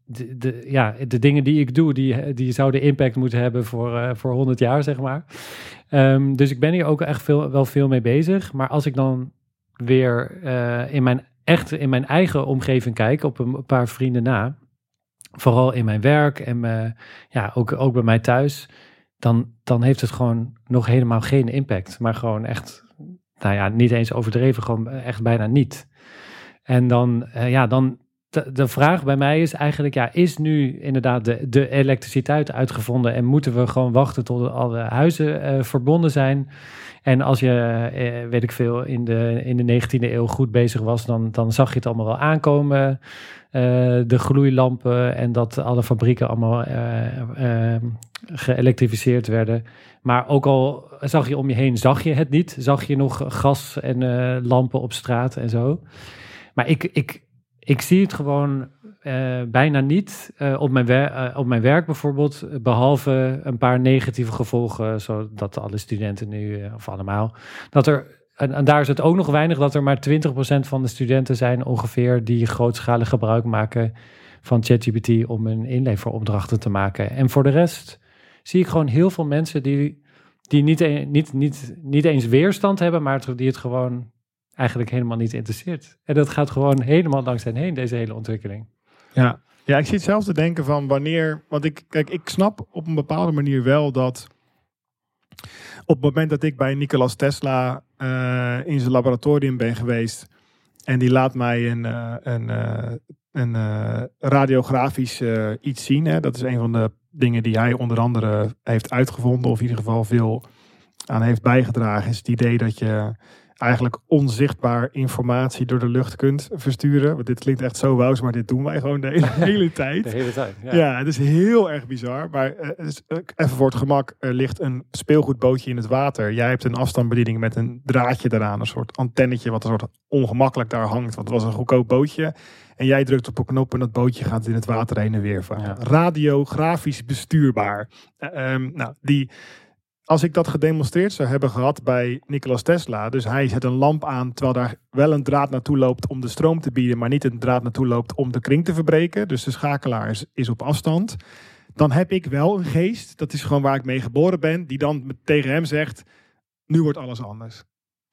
de, ja, de dingen die ik doe, die, die zouden impact moeten hebben voor, uh, voor 100 jaar, zeg maar. Um, dus ik ben hier ook echt veel, wel veel mee bezig. Maar als ik dan weer in mijn echt in mijn eigen omgeving kijk, op een paar vrienden na, vooral in mijn werk en me, ja, ook, ook bij mij thuis, dan, dan heeft het gewoon nog helemaal geen impact. Maar gewoon echt, nou ja, niet eens overdreven, gewoon echt bijna niet. En dan, uh, ja, dan de, vraag bij mij is eigenlijk, ja, is nu inderdaad de, de elektriciteit uitgevonden en moeten we gewoon wachten tot alle huizen uh, verbonden zijn? En als je, uh, weet ik veel, in de, in de 19e eeuw goed bezig was, dan, dan zag je het allemaal wel aankomen. de gloeilampen en dat alle fabrieken allemaal geëlektrificeerd werden. Maar ook al zag je om je heen, zag je het niet. Zag je nog gas en lampen op straat en zo. Maar ik, ik, ik zie het gewoon uh, bijna niet uh, op, mijn uh, op mijn werk bijvoorbeeld, behalve een paar negatieve gevolgen, zodat alle studenten nu, of allemaal, dat er, en, en, daar is het ook nog weinig, dat er maar 20% van de studenten zijn ongeveer die grootschalig gebruik maken van ChatGPT om een inleveropdrachten te maken. En voor de rest zie ik gewoon heel veel mensen die, die niet, een, niet, niet, niet eens weerstand hebben, maar die het gewoon eigenlijk helemaal niet interesseert. En dat gaat gewoon helemaal langs hen heen, deze hele ontwikkeling. Ja, ja ik zit zelf te denken van wanneer. Want ik, kijk, ik snap op een bepaalde manier wel dat. Op het moment dat ik bij Nicolas Tesla uh, in zijn laboratorium ben geweest. En die laat mij een, uh, een, uh, een radiografisch iets zien. Hè. Dat is een van de dingen die hij onder andere heeft uitgevonden. Of in ieder geval veel aan heeft bijgedragen. Is het idee dat je eigenlijk onzichtbaar informatie door de lucht kunt versturen. Want dit klinkt echt zo wauws, maar dit doen wij gewoon de hele, tijd. De hele tijd, ja. ja. het is heel erg bizar. Maar uh, even voor het gemak, er ligt een speelgoedbootje in het water. Jij hebt een afstandsbediening met een draadje eraan. Een soort antennetje wat een soort ongemakkelijk daar hangt. Want het was een goedkoop bootje. En jij drukt op een knop en dat bootje gaat in het water heen en weer varen. Radiografisch bestuurbaar. Uh, um, nou, die als ik dat gedemonstreerd zou hebben gehad bij Nicolas Tesla, dus hij zet een lamp aan terwijl daar wel een draad naartoe loopt om de stroom te bieden, maar niet een draad naartoe loopt om de kring te verbreken, dus de schakelaar is, is op afstand, dan heb ik wel een geest, dat is gewoon waar ik mee geboren ben, die dan tegen hem zegt, nu wordt alles anders.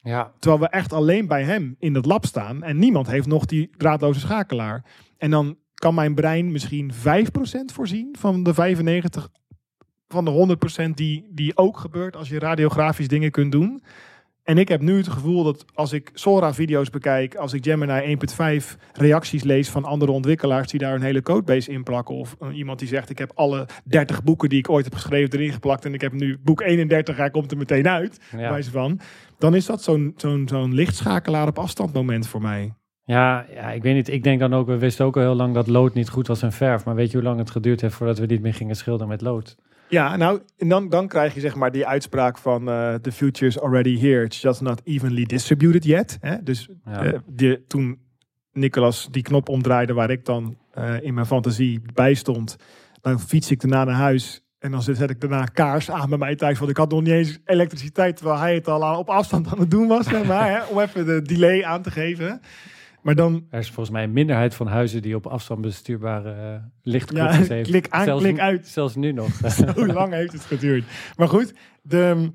Ja. Terwijl we echt alleen bij hem in het lab staan en niemand heeft nog die draadloze schakelaar. En dan kan mijn brein misschien 5% voorzien van de 95 van de 100% die, die ook gebeurt als je radiografisch dingen kunt doen. En ik heb nu het gevoel dat als ik Sora-video's bekijk, als ik Gemini 1.5 reacties lees van andere ontwikkelaars die daar een hele codebase in plakken, of uh, iemand die zegt: Ik heb alle 30 boeken die ik ooit heb geschreven erin geplakt en ik heb nu boek 31, hij komt er meteen uit. Ja. van. Dan is dat zo'n zo'n zo'n lichtschakelaar op afstand moment voor mij. Ja, ja, ik weet niet. Ik denk dan ook, we wisten ook al heel lang dat lood niet goed was en verf. Maar weet je hoe lang het geduurd heeft voordat we niet meer gingen schilderen met lood? Ja, nou, en dan, dan krijg je zeg maar die uitspraak van uh, the future is already here. It's just not evenly distributed yet. Hè? Dus ja. uh, die, toen Nicolas die knop omdraaide waar ik dan uh, in mijn fantasie bij stond, dan fiets ik daarna naar huis. En dan zet ik daarna kaars aan bij mij thuis. Want ik had nog niet eens elektriciteit, terwijl hij het al aan, op afstand aan het doen was. Zeg maar, hè, om even de delay aan te geven. Maar dan... Er is volgens mij een minderheid van huizen die op afstand bestuurbare uh, lichtknopjes ja, heeft. Klik aan, zelfs, klik uit. Zelfs nu nog. Zo lang heeft het geduurd. Maar goed, de,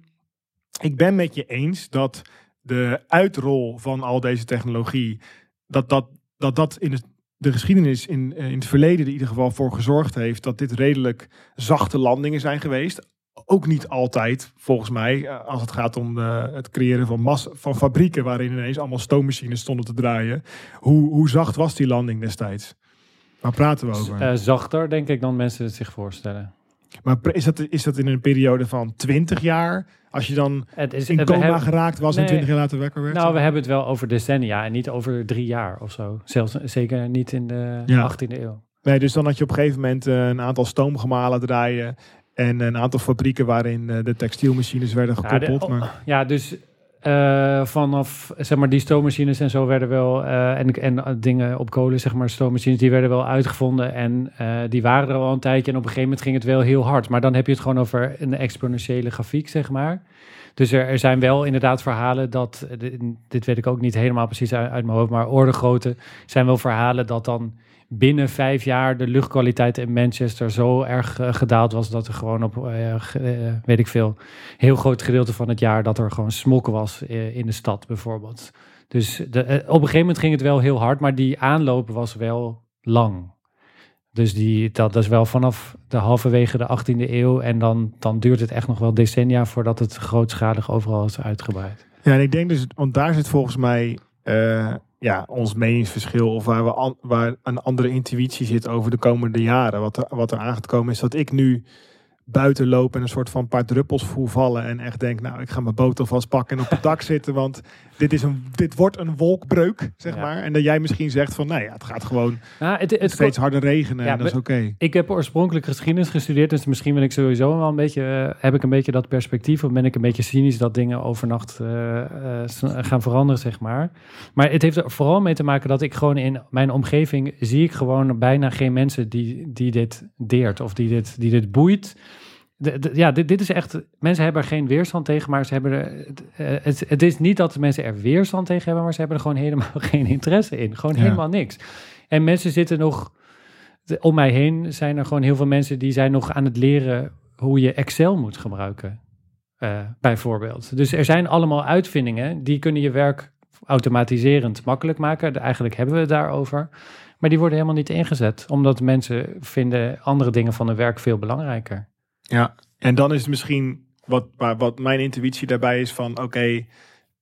ik ben met je eens dat de uitrol van al deze technologie, dat dat, dat, dat in het, de geschiedenis in, in het verleden in ieder geval voor gezorgd heeft dat dit redelijk zachte landingen zijn geweest ook niet altijd, volgens mij, eh, als het gaat om de, het creëren van, massa, van fabrieken waarin ineens allemaal stoommachines stonden te draaien. Hoe, hoe zacht was die landing destijds? Waar praten we over? Uh, zachter, denk ik, dan mensen het zich voorstellen. Maar is dat, is dat in een periode van 20 jaar? Als je dan Het is, in coma hebben- geraakt was en Nee. 20 jaar later wakker werd? Nou, we hebben het wel over decennia en niet over drie jaar of zo. Zelfs zeker niet in de Ja. 18e eeuw. Nee, dus dan had je op een gegeven moment eh, een aantal stoomgemalen draaien. En een aantal fabrieken waarin eh, de textielmachines werden Ja, de- gekoppeld. oh, maar, Ja, dus eh, vanaf zeg maar die stoommachines en zo werden wel eh, en, en dingen op kolen, zeg maar stoommachines, die werden wel uitgevonden en die waren er al een tijdje en op een gegeven moment ging het wel heel hard. Maar dan heb je het gewoon over een exponentiële grafiek, zeg maar. Dus er, er zijn wel inderdaad verhalen dat, dit- dit weet ik ook niet helemaal precies uit, uit mijn hoofd, maar ordegrootte zijn wel verhalen dat dan binnen vijf jaar de luchtkwaliteit in Manchester zo erg eh, gedaald was dat er gewoon op, eh, eh, weet ik veel, heel groot gedeelte van het jaar dat er gewoon smok was in de stad bijvoorbeeld. Dus de, op een gegeven moment ging het wel heel hard, maar die aanloop was wel lang. Dus die, dat, dat is wel vanaf de halverwege de 18e eeuw en dan, dan duurt het echt nog wel decennia voordat het grootschalig overal is uitgebreid. ja, en ik denk dus, want daar zit volgens mij ja, ons meningsverschil. Of waar, we waar een andere intuïtie zit over de komende jaren. Wat er, wat er aan komen is dat ik nu buiten loop en een soort van paar druppels voel vallen. En echt denk, nou, ik ga mijn boot alvast pakken en op het dak zitten. Want dit, is een, dit wordt een wolkbreuk, zeg Ja. maar. En dat jij misschien zegt van, nou ja, het gaat gewoon Nou, het, het, steeds harder regenen Ja, en dat is oké. Ik heb oorspronkelijk geschiedenis gestudeerd, dus misschien ben ik sowieso wel een beetje, eh, heb ik een beetje dat perspectief, of ben ik een beetje cynisch dat dingen overnacht eh, eh, gaan veranderen, zeg maar. Maar het heeft er vooral mee te maken dat ik gewoon in mijn omgeving zie ik gewoon bijna geen mensen die, die dit deert of die dit, die dit boeit. De- de- ja, dit, dit is echt, mensen hebben er geen weerstand tegen, maar ze hebben er, het- eh, het, het is niet dat de mensen er weerstand tegen hebben, maar ze hebben er gewoon helemaal geen interesse in. Gewoon Ja. helemaal niks. En mensen zitten nog, de- om mij heen zijn er gewoon heel veel mensen die zijn nog aan het leren hoe je Excel moet gebruiken, eh, bijvoorbeeld. Dus er zijn allemaal uitvindingen die kunnen je werk automatiserend makkelijk maken. Eigenlijk hebben we het daarover. Maar die worden helemaal niet ingezet, omdat mensen vinden andere dingen van hun werk veel belangrijker. Ja, en dan is het misschien wat, wat mijn intuïtie daarbij is van oké,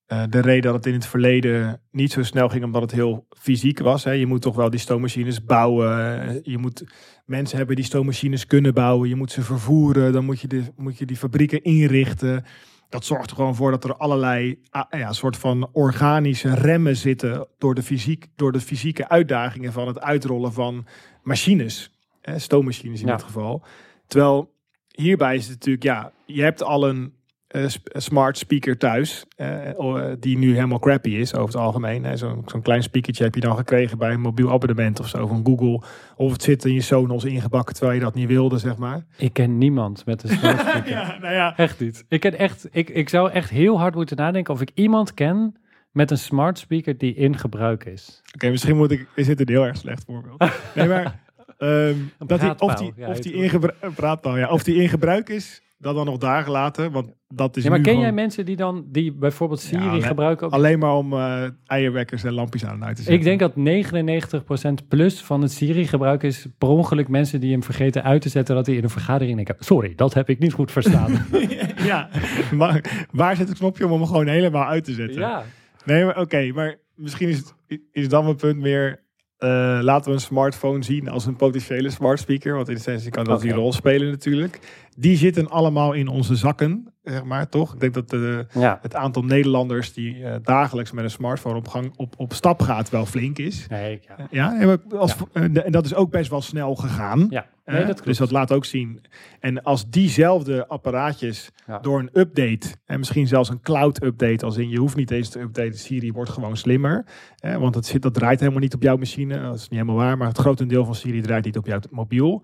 eh, de reden dat het in het verleden niet zo snel ging omdat het heel fysiek was. Hè. Je moet toch wel die stoommachines bouwen. Je moet mensen hebben die stoommachines kunnen bouwen. Je moet ze vervoeren. Dan moet je, de, moet je die fabrieken inrichten. Dat zorgt er gewoon voor dat er allerlei ah, ja, soort van organische remmen zitten door de, fysiek, door de fysieke uitdagingen van het uitrollen van machines. Hè, stoommachines in Ja. dit geval. Terwijl hierbij is het natuurlijk, ja, je hebt al een eh, smart speaker thuis, eh, eh, die nu helemaal crappy is over het algemeen. Zo'n zo'n klein speakertje heb je dan gekregen bij een mobiel abonnement of zo van Google. Of het zit in je Sonos ingebakken terwijl je dat niet wilde, zeg maar. Ik ken niemand met een smart speaker. ja, nou ja. Echt niet. Ik, ken echt, ik, ik zou echt heel hard moeten nadenken of ik iemand ken met een smart speaker die in gebruik is. Oké, misschien moet ik, is dit een heel erg slecht voorbeeld. Nee, maar ehm, dat die, of die, of die in gebruik, praatpaal, ja, of die in gebruik is, dat dan nog daar gelaten, want dat is Ja, maar nu ken gewoon jij mensen die dan, die bijvoorbeeld Siri Ja, gebruiken? Ook? alleen maar om eh, eierwekkers en lampjes aan en uit te zetten. Ik denk dat 99% plus van het Siri-gebruik is per ongeluk mensen die hem vergeten uit te zetten dat hij in een vergadering denken. Sorry, dat heb ik niet goed verstaan. ja, maar waar zit het knopje om hem gewoon helemaal uit te zetten? ja. Nee, maar oké, maar misschien is, het, is dan mijn punt meer. Eh, laten we een smartphone zien als een potentiële smart speaker. Want in essentie kan dat die rol spelen natuurlijk. Die zitten allemaal in onze zakken, zeg maar, toch? Ik denk dat de, ja. het aantal Nederlanders die eh, dagelijks met een smartphone op, gang, op, op stap gaat wel flink is. Nee, ja. Ja, en als, en en dat is ook best wel snel gegaan. Ja, nee, dat dus dat laat ook zien. En als diezelfde apparaatjes Ja. door een update, en misschien zelfs een cloud update, als in je hoeft niet eens te updaten, Siri wordt gewoon slimmer. Hè? Want het zit, dat draait helemaal niet op jouw machine. Dat is niet helemaal waar, maar het grotendeel van Siri draait niet op jouw mobiel.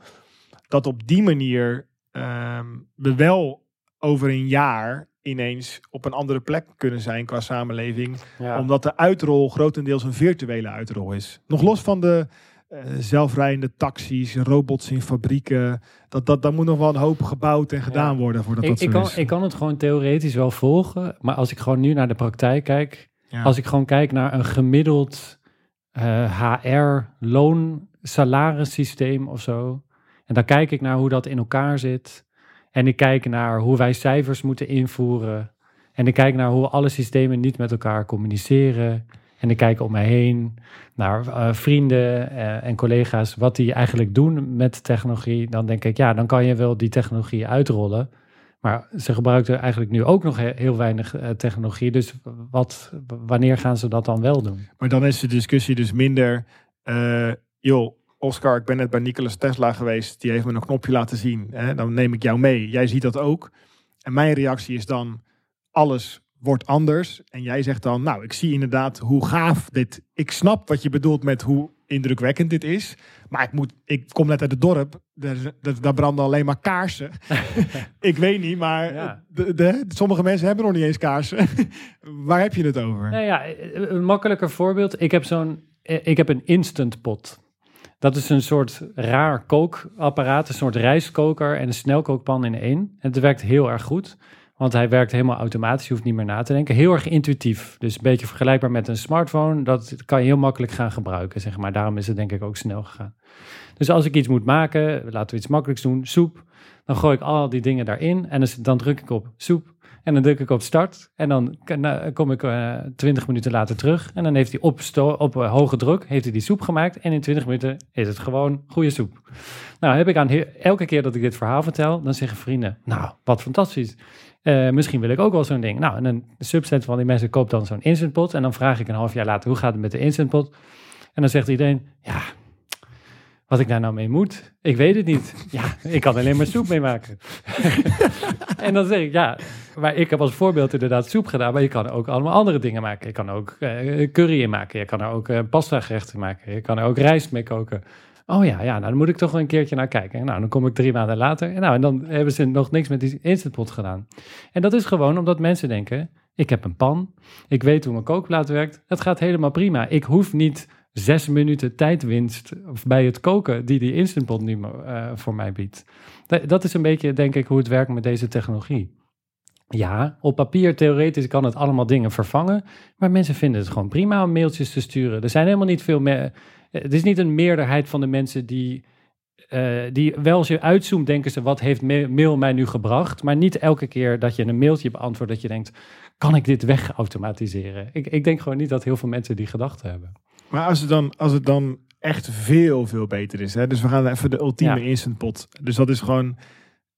Dat op die manier ehm, we wel over een jaar ineens op een andere plek kunnen zijn qua samenleving Ja. omdat de uitrol grotendeels een virtuele uitrol is. Nog los van de eh, zelfrijdende taxis, robots in fabrieken. Dat, dat, daar moet nog wel een hoop gebouwd en gedaan worden voordat ik, dat zo ik, kan, is. ik kan het gewoon theoretisch wel volgen, maar als ik gewoon nu naar de praktijk kijk, Ja. als ik gewoon kijk naar een gemiddeld eh, HR-loon salarissysteem of zo, en dan kijk ik naar hoe dat in elkaar zit, en ik kijk naar hoe wij cijfers moeten invoeren, en ik kijk naar hoe alle systemen niet met elkaar communiceren, en ik kijk om mij heen naar uh, vrienden uh, en collega's, wat die eigenlijk doen met technologie, dan denk ik, ja, dan kan je wel die technologie uitrollen. Maar ze gebruiken eigenlijk nu ook nog heel weinig uh, technologie. Dus wat, wanneer gaan ze dat dan wel doen? Maar dan is de discussie dus minder, joh, Oscar, ik ben net bij Nicolas Tesla geweest. Die heeft me een knopje laten zien. Hè? Dan neem ik jou mee. Jij ziet dat ook. En mijn reactie is dan, alles wordt anders. En jij zegt dan, nou, ik zie inderdaad hoe gaaf dit... Ik snap wat je bedoelt met hoe indrukwekkend dit is. Maar ik, moet, ik kom net uit het dorp. Daar, daar branden alleen maar kaarsen. ik weet niet, maar de, de, sommige mensen hebben nog niet eens kaarsen. Waar heb je het over? Nou ja, een makkelijker voorbeeld. Ik heb zo'n... Ik heb een instant pot. Dat is een soort raar kookapparaat, een soort rijstkoker en een snelkookpan in één. En het werkt heel erg goed, want hij werkt helemaal automatisch, je hoeft niet meer na te denken. Heel erg intuïtief, dus een beetje vergelijkbaar met een smartphone. Dat kan je heel makkelijk gaan gebruiken, zeg maar. Daarom is het denk ik ook snel gegaan. Dus als ik iets moet maken, laten we iets makkelijks doen, soep. Dan gooi ik al die dingen daarin en dan druk ik op soep. En dan druk ik op start. En dan kom ik uh, eh, 20 minuten later terug. En dan heeft hij op, op uh, hoge druk heeft hij die soep gemaakt. En in 20 minuten is het gewoon goede soep. Nou, heb ik aan elke keer dat ik dit verhaal vertel, dan zeggen vrienden: Nou, wat fantastisch. Uh, misschien wil ik ook wel zo'n ding. Nou, en een subset van die mensen koopt dan zo'n instant pot. En dan vraag ik een half jaar later: hoe gaat het met de instant pot? En dan zegt iedereen: Ja, wat ik daar nou mee moet, ik weet het niet. Ja, ik kan alleen maar soep mee maken. en dan zeg ik, ja, maar ik heb als voorbeeld inderdaad soep gedaan, maar je kan ook allemaal andere dingen maken. Je kan ook uh, curry in maken, je kan er ook uh, pasta gerechten maken, je kan er ook rijst mee koken. Oh ja, ja, nou dan moet ik toch wel een keertje naar kijken. Nou, dan kom ik drie maanden later en, nou, en dan hebben ze nog niks met die Instantpot gedaan. En dat is gewoon omdat mensen denken, ik heb een pan, ik weet hoe mijn kookplaat werkt, het gaat helemaal prima. Ik hoef niet zes minuten tijdwinst bij het koken die die Instant Pot nu uh, voor mij biedt. Dat is een beetje, denk ik, hoe het werkt met deze technologie. Ja, op papier theoretisch kan het allemaal dingen vervangen, maar mensen vinden het gewoon prima om mailtjes te sturen. Er zijn helemaal niet veel meer. Het is niet een meerderheid van de mensen die, uh, die wel als je uitzoomt, denken ze: wat heeft mail mij nu gebracht? Maar niet elke keer dat je een mailtje beantwoordt, dat je denkt: kan ik dit wegautomatiseren? Ik, ik denk gewoon niet dat heel veel mensen die gedachten hebben. Maar als het dan, als het dan echt veel, veel beter is. Hè? Dus we gaan even de ultieme instant pot. Dus dat is gewoon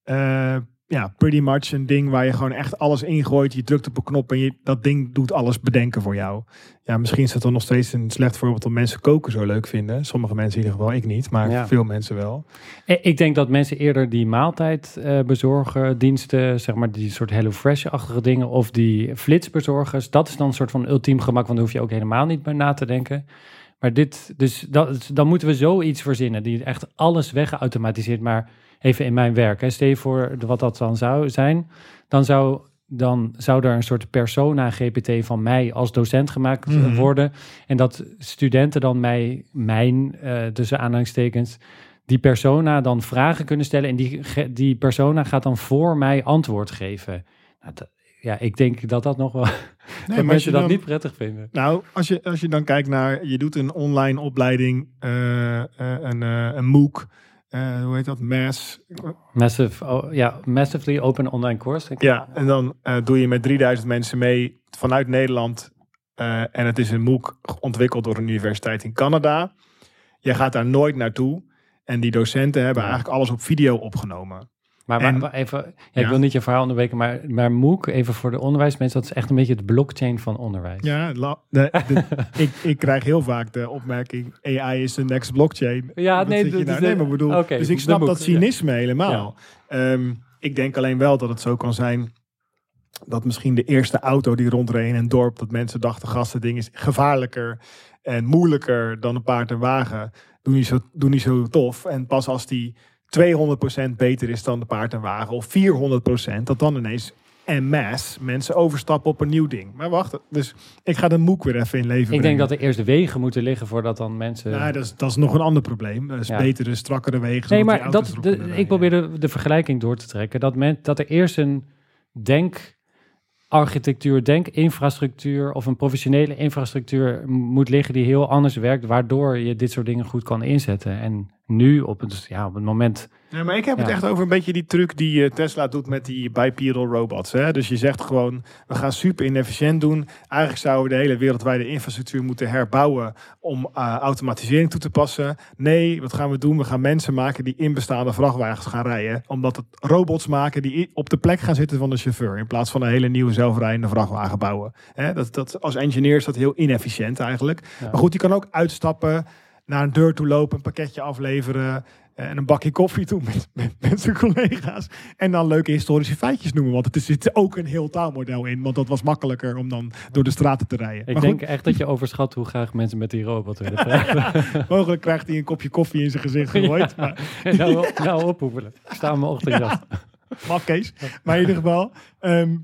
uh, ja, pretty much een ding waar je gewoon echt alles ingooit. Je drukt op een knop en je, dat ding doet alles bedenken voor jou. Ja, misschien is dat dan nog steeds een slecht voorbeeld om mensen koken zo leuk vinden. Sommige mensen in ieder geval, ik niet, maar veel mensen wel. Eh, ik denk dat mensen eerder die maaltijd uh, bezorgen, diensten, zeg maar die soort HelloFresh-achtige dingen, of die flitsbezorgers, dat is dan een soort van ultiem gemak, want dan hoef je ook helemaal niet meer na te denken. Maar dit, dus dat, dan moeten we zoiets verzinnen die echt alles wegautomatiseert, maar even in mijn werk. Hè. Stel je voor wat dat dan zou zijn. Dan zou, dan zou er een soort persona-GPT van mij als docent gemaakt mhm. worden. En dat studenten dan mij, mijn, uh, tussen aanhalingstekens, die persona dan vragen kunnen stellen. En die, die persona gaat dan voor mij antwoord geven. Nou, ja, ik denk dat dat nog wel. Nee, dat mensen dat niet prettig vinden. Nou, als je, als je dan kijkt naar. Je doet een online opleiding, uh, uh, een, een MOOC. Uh, hoe heet dat? Mass. Massive, oh, ja, Massively Open Online Course. Ja, en dan uh, doe je met 3000 mensen mee vanuit Nederland. Uh, en het is een MOOC ontwikkeld door een universiteit in Canada. Je gaat daar nooit naartoe. En die docenten hebben eigenlijk alles op video opgenomen. Maar, even, ja, ik wil niet je verhaal onderbreken, maar, maar MOOC, even voor de onderwijsmensen, dat is echt een beetje de blockchain van onderwijs. Ja, de, ik, ik krijg heel vaak de opmerking, AI is de next blockchain. Ja, nee, nou? de, nee, maar bedoel, dus ik snap dat cynisme helemaal. Um, ik denk alleen wel dat het zo kan zijn dat misschien de eerste auto die rondreed in een dorp, dat mensen dachten, gasten, ding is gevaarlijker en moeilijker dan een paard en wagen. Doe niet zo, doe niet zo tof. En pas als die 200% beter is dan de paard en wagen, of 400%, dat dan ineens en mass mensen overstappen op een nieuw ding. Maar wacht, dus ik ga de MOOC weer even in leven Ik denk dat er eerst de wegen moeten liggen voordat dan mensen... Ja, dat is, dat is nog een ander probleem. Dat is betere, strakkere wegen. Nee, maar dat, de, ik probeer de, de, vergelijking door te trekken. Dat, men, dat er eerst een denk architectuur, denk infrastructuur of een professionele infrastructuur moet liggen die heel anders werkt, waardoor je dit soort dingen goed kan inzetten. En nu op het, ja, op het moment Ja, maar ik heb het echt over een beetje die truc die eh, Tesla doet met die bipedal robots. Hè? Dus je zegt gewoon, we gaan super inefficiënt doen. Eigenlijk zouden we de hele wereldwijde infrastructuur moeten herbouwen om eh, automatisering toe te passen. Nee, wat gaan we doen? We gaan mensen maken die in bestaande vrachtwagens gaan rijden. Omdat het robots maken die op de plek gaan zitten van de chauffeur. In plaats van een hele nieuwe zelfrijdende vrachtwagen bouwen. Hè? Dat, dat, als engineer is dat heel inefficiënt eigenlijk. Ja. Maar goed, je kan ook uitstappen, naar een deur toe lopen, een pakketje afleveren eh, en een bakje koffie doen met, met, met zijn collega's. En dan leuke historische feitjes noemen. Want er zit ook een heel taalmodel in. Want dat was makkelijker om dan door de straten te rijden. Ik maar denk goed, echt dat je overschat hoe graag mensen met die robot willen praten. mogelijk krijgt hij een kopje koffie in zijn gezicht gegooid. Ja. Maar, nou, op- nou ophoepelen. Ik sta mijn ochtendjas. mag Kees. Maar in ieder geval, ehm,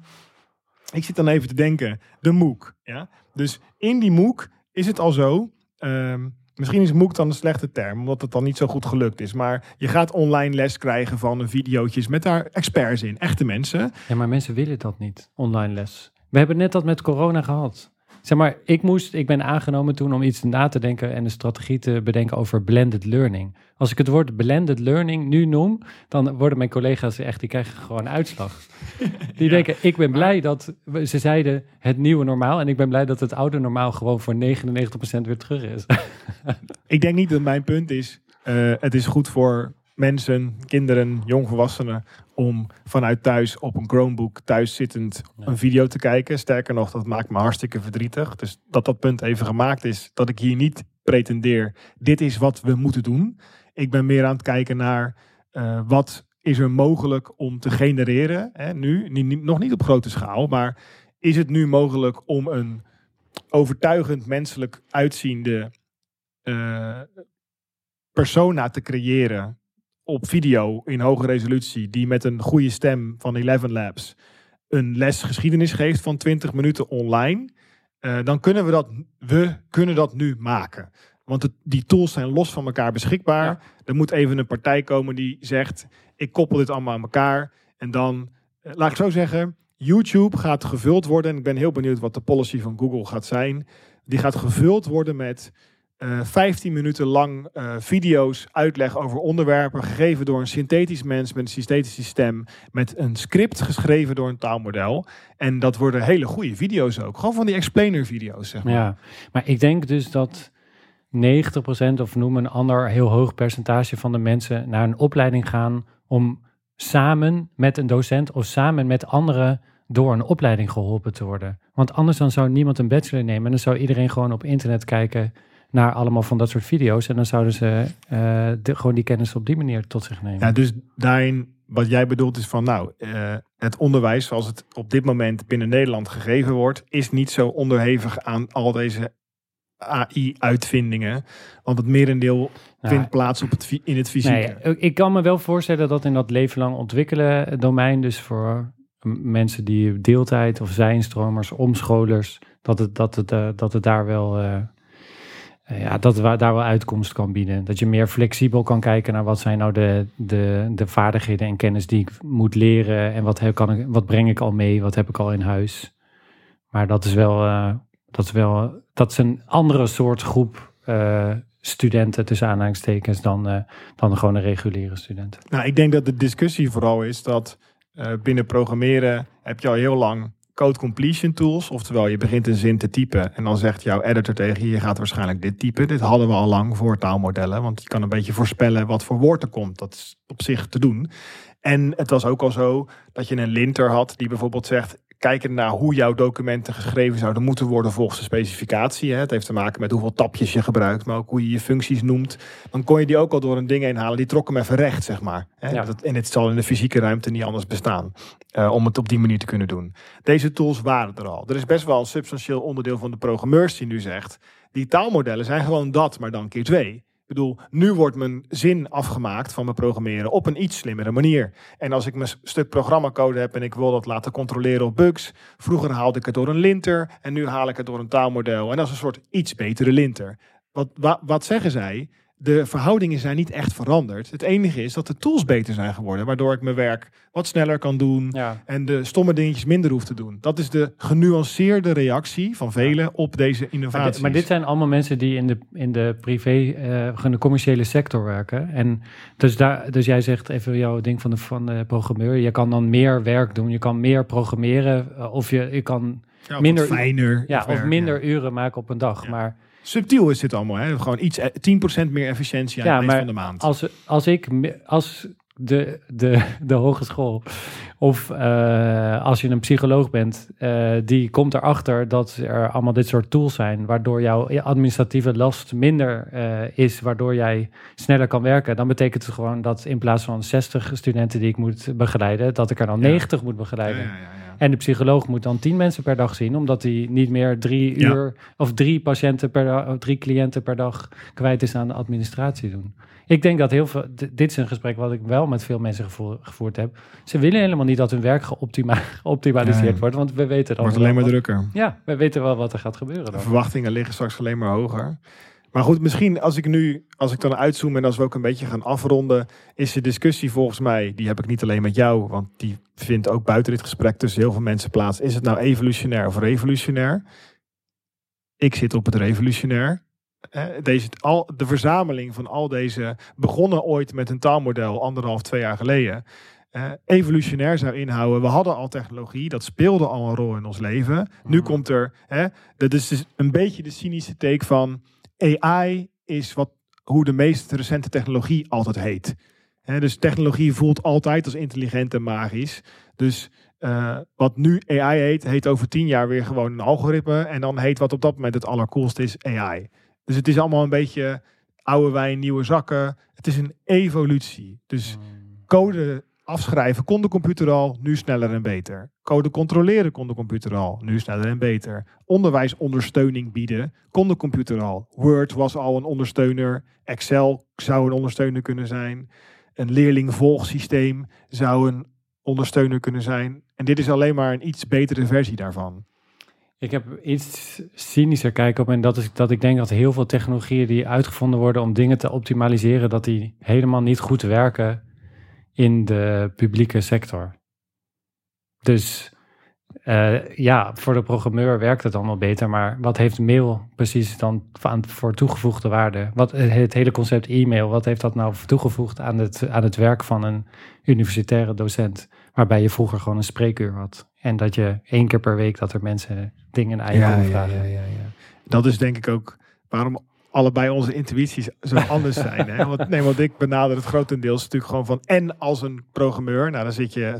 ik zit dan even te denken. De MOOC. Ja? Dus in die MOOC is het al zo... ehm, Misschien is MOOC dan een slechte term, omdat het dan niet zo goed gelukt is. Maar je gaat online les krijgen van videootjes met daar experts in. Echte mensen. Ja, maar mensen willen dat niet, online les. We hebben net dat met corona gehad. Zeg maar, ik moest, ik ben aangenomen toen om iets na te denken en een strategie te bedenken over blended learning. Als ik het woord blended learning nu noem, dan worden mijn collega's echt, die krijgen gewoon uitslag. Die denken, ik ben blij dat, we- ze zeiden het nieuwe normaal en ik ben blij dat het oude normaal gewoon voor 99% weer terug is. Ik denk niet dat mijn punt is. eh, het is goed voor mensen, kinderen, jongvolwassenen. om vanuit thuis op een Chromebook thuis zittend een video te kijken. Sterker nog, dat maakt me hartstikke verdrietig. Dus dat dat punt even gemaakt is. Dat ik hier niet pretendeer. Dit is wat we moeten doen. Ik ben meer aan het kijken naar eh, wat is er mogelijk om te genereren. Hè, nu, niet, niet- nog niet op grote schaal, maar is het nu mogelijk om een overtuigend menselijk uitziende eh, persona te creëren op video in hoge resolutie, die met een goede stem van Eleven Labs een les geschiedenis geeft van 20 minuten online, eh, dan kunnen we dat, we kunnen dat nu maken. Want het, die tools zijn los van elkaar beschikbaar. Ja. Er moet even een partij komen die zegt, ik koppel dit allemaal aan elkaar. En dan, eh, laat ik zo zeggen, YouTube gaat gevuld worden. En ik ben heel benieuwd wat de policy van Google gaat zijn. Die gaat gevuld worden met eh 15 minuten lang eh, video's, uitleg over onderwerpen, gegeven door een synthetisch mens met een synthetische stem, met een script geschreven door een taalmodel. En dat worden hele goede video's ook. Gewoon van die explainer video's, zeg maar. Ja, maar ik denk dus dat 90% of noem een ander heel hoog percentage van de mensen naar een opleiding gaan om samen met een docent of samen met anderen door een opleiding geholpen te worden. Want anders dan zou niemand een bachelor nemen en dan zou iedereen gewoon op internet kijken naar allemaal van dat soort video's en dan zouden ze eh, de, gewoon die kennis op die manier tot zich nemen. Ja, dus daarin, wat jij bedoelt is van, nou, eh, het onderwijs zoals het op dit moment binnen Nederland gegeven wordt, is niet zo onderhevig aan al deze AI-uitvindingen. Want het merendeel Nou, vindt plaats op het, in het fysieke. Nee, ik- ik kan me wel voorstellen dat in dat leven lang ontwikkelen domein, dus voor mensen die deeltijd of zijnstromers, omscholers, dat het, dat het, eh, dat het daar wel. Eh, ja, dat het wa- daar wel uitkomst kan bieden. Dat je meer flexibel kan kijken naar wat zijn nou de, de, de vaardigheden en kennis die ik moet leren. En wat, kan ik, wat breng ik al mee, wat heb ik al in huis. Maar dat is wel, eh, dat is wel, dat is een andere soort groep eh, studenten tussen aanhalingstekens dan, dan gewoon een reguliere student. Nou, ik denk dat de discussie vooral is dat binnen programmeren heb je al heel lang code completion tools. Oftewel, je begint een zin te typen en dan zegt jouw editor tegen je, je gaat waarschijnlijk dit typen. Dit hadden we al lang voor taalmodellen, want je kan een beetje voorspellen wat voor woord er komt. Dat is op zich te doen. En het was ook al zo dat je een linter had die bijvoorbeeld zegt, kijken naar hoe jouw documenten geschreven zouden moeten worden volgens de specificatie. Hè. Het heeft te maken met hoeveel tapjes je gebruikt, maar ook hoe je je functies noemt. Dan kon je die ook al door een ding heen halen. Die trok hem even recht, zeg maar. Hè. Ja. Dat, en het zal in de fysieke ruimte niet anders bestaan. eh, om het op die manier te kunnen doen. Deze tools waren er al. Er is best wel een substantieel onderdeel van de programmeurs die nu zegt... die taalmodellen zijn gewoon dat, maar dan keer twee. Bedoel, nu wordt mijn zin afgemaakt van mijn programmeren op een iets slimmere manier. En als ik mijn stuk programmacode heb en ik wil dat laten controleren op bugs, vroeger haalde ik het door een linter en nu haal ik het door een taalmodel. En dat is een soort iets betere linter. Wat, wa- wat zeggen zij? De verhoudingen zijn niet echt veranderd. Het enige is dat de tools beter zijn geworden, waardoor ik mijn werk wat sneller kan doen Ja. en de stomme dingetjes minder hoef te doen. Dat is de genuanceerde reactie van velen op deze Maar, di- maar dit zijn allemaal mensen die in de, in de privé, eh, in de commerciële sector werken. En dus, daar, dus jij zegt even jouw ding van de, van de programmeur. Je kan dan meer werk doen. Je kan meer programmeren. eh, of je, je kan Ja, minder- fijner. ja, of werk, minder ja. uren maken op een dag. Maar Subtiel is dit allemaal. Hè? Gewoon iets, eh, 10% meer efficiëntie aan Ja, het eind van de maand. als, als ik, als de, de, de hogeschool of eh, als je een psycholoog bent, eh, die komt erachter dat er allemaal dit soort tools zijn, waardoor jouw administratieve last minder eh, is, waardoor jij sneller kan werken, dan betekent het gewoon dat in plaats van 60 studenten die ik moet begeleiden, dat ik er dan Ja. 90 moet begeleiden. ja. En de psycholoog moet dan tien mensen per dag zien, omdat hij niet meer drie Ja. uur of drie patiënten per drie cliënten per dag kwijt is aan de administratie doen. Ik denk dat heel veel, dit is een gesprek wat ik wel met veel mensen gevoer- gevoerd heb. Ze willen helemaal niet dat hun werk geoptima- geoptimaliseerd wordt, want we weten dan wordt alleen maar wat- drukker. Ja, we weten wel wat er gaat gebeuren De dan. verwachtingen liggen straks alleen maar hoger. Maar goed, misschien als ik nu, als ik dan uitzoom en als we ook een beetje gaan afronden, is de discussie volgens mij, die heb ik niet alleen met jou, want die vindt ook buiten dit gesprek tussen heel veel mensen plaats. Is het nou evolutionair of revolutionair? Ik zit op het revolutionair. Eh, Deze, al, de verzameling van al deze begonnen ooit met een taalmodel anderhalf, twee jaar geleden. Eh, evolutionair zou inhouden, we hadden al technologie, dat speelde al een rol in ons leven. Nu Mhm. komt er, hè, dat is dus een beetje de cynische take van AI is wat, hoe de meest recente technologie altijd heet. Dus technologie voelt altijd als intelligent en magisch. Dus eh, wat nu AI heet, heet over tien jaar weer gewoon een algoritme. En dan heet wat op dat moment het allercoolste is AI. Dus het is allemaal een beetje oude wijn, nieuwe zakken. Het is een evolutie. Dus code afschrijven kon de computer al, nu sneller en beter. Code controleren kon de computer al, nu sneller en beter. Onderwijsondersteuning bieden kon de computer al. Word was al een ondersteuner. Excel zou een ondersteuner kunnen zijn. Een leerlingvolgsysteem zou een ondersteuner kunnen zijn. En dit is alleen maar een iets betere versie daarvan. Ik heb iets cynischer kijken op en dat is dat ik denk dat heel veel technologieën die uitgevonden worden om dingen te optimaliseren, dat die helemaal niet goed werken in de publieke sector. Dus eh, ja, voor de programmeur werkt het allemaal beter, maar wat heeft mail precies dan aan, voor toegevoegde waarde? Wat, het hele concept e-mail, wat heeft dat nou toegevoegd aan het, aan het werk van een universitaire docent? Waarbij je vroeger gewoon een spreekuur had. En dat je één keer per week dat er mensen dingen aan je konden vragen. Dat is denk ik ook waarom allebei onze intuïties zo anders zijn. Hè? Want, nee, want ik benader het grotendeels natuurlijk gewoon van en als een programmeur. Nou, dan zit je.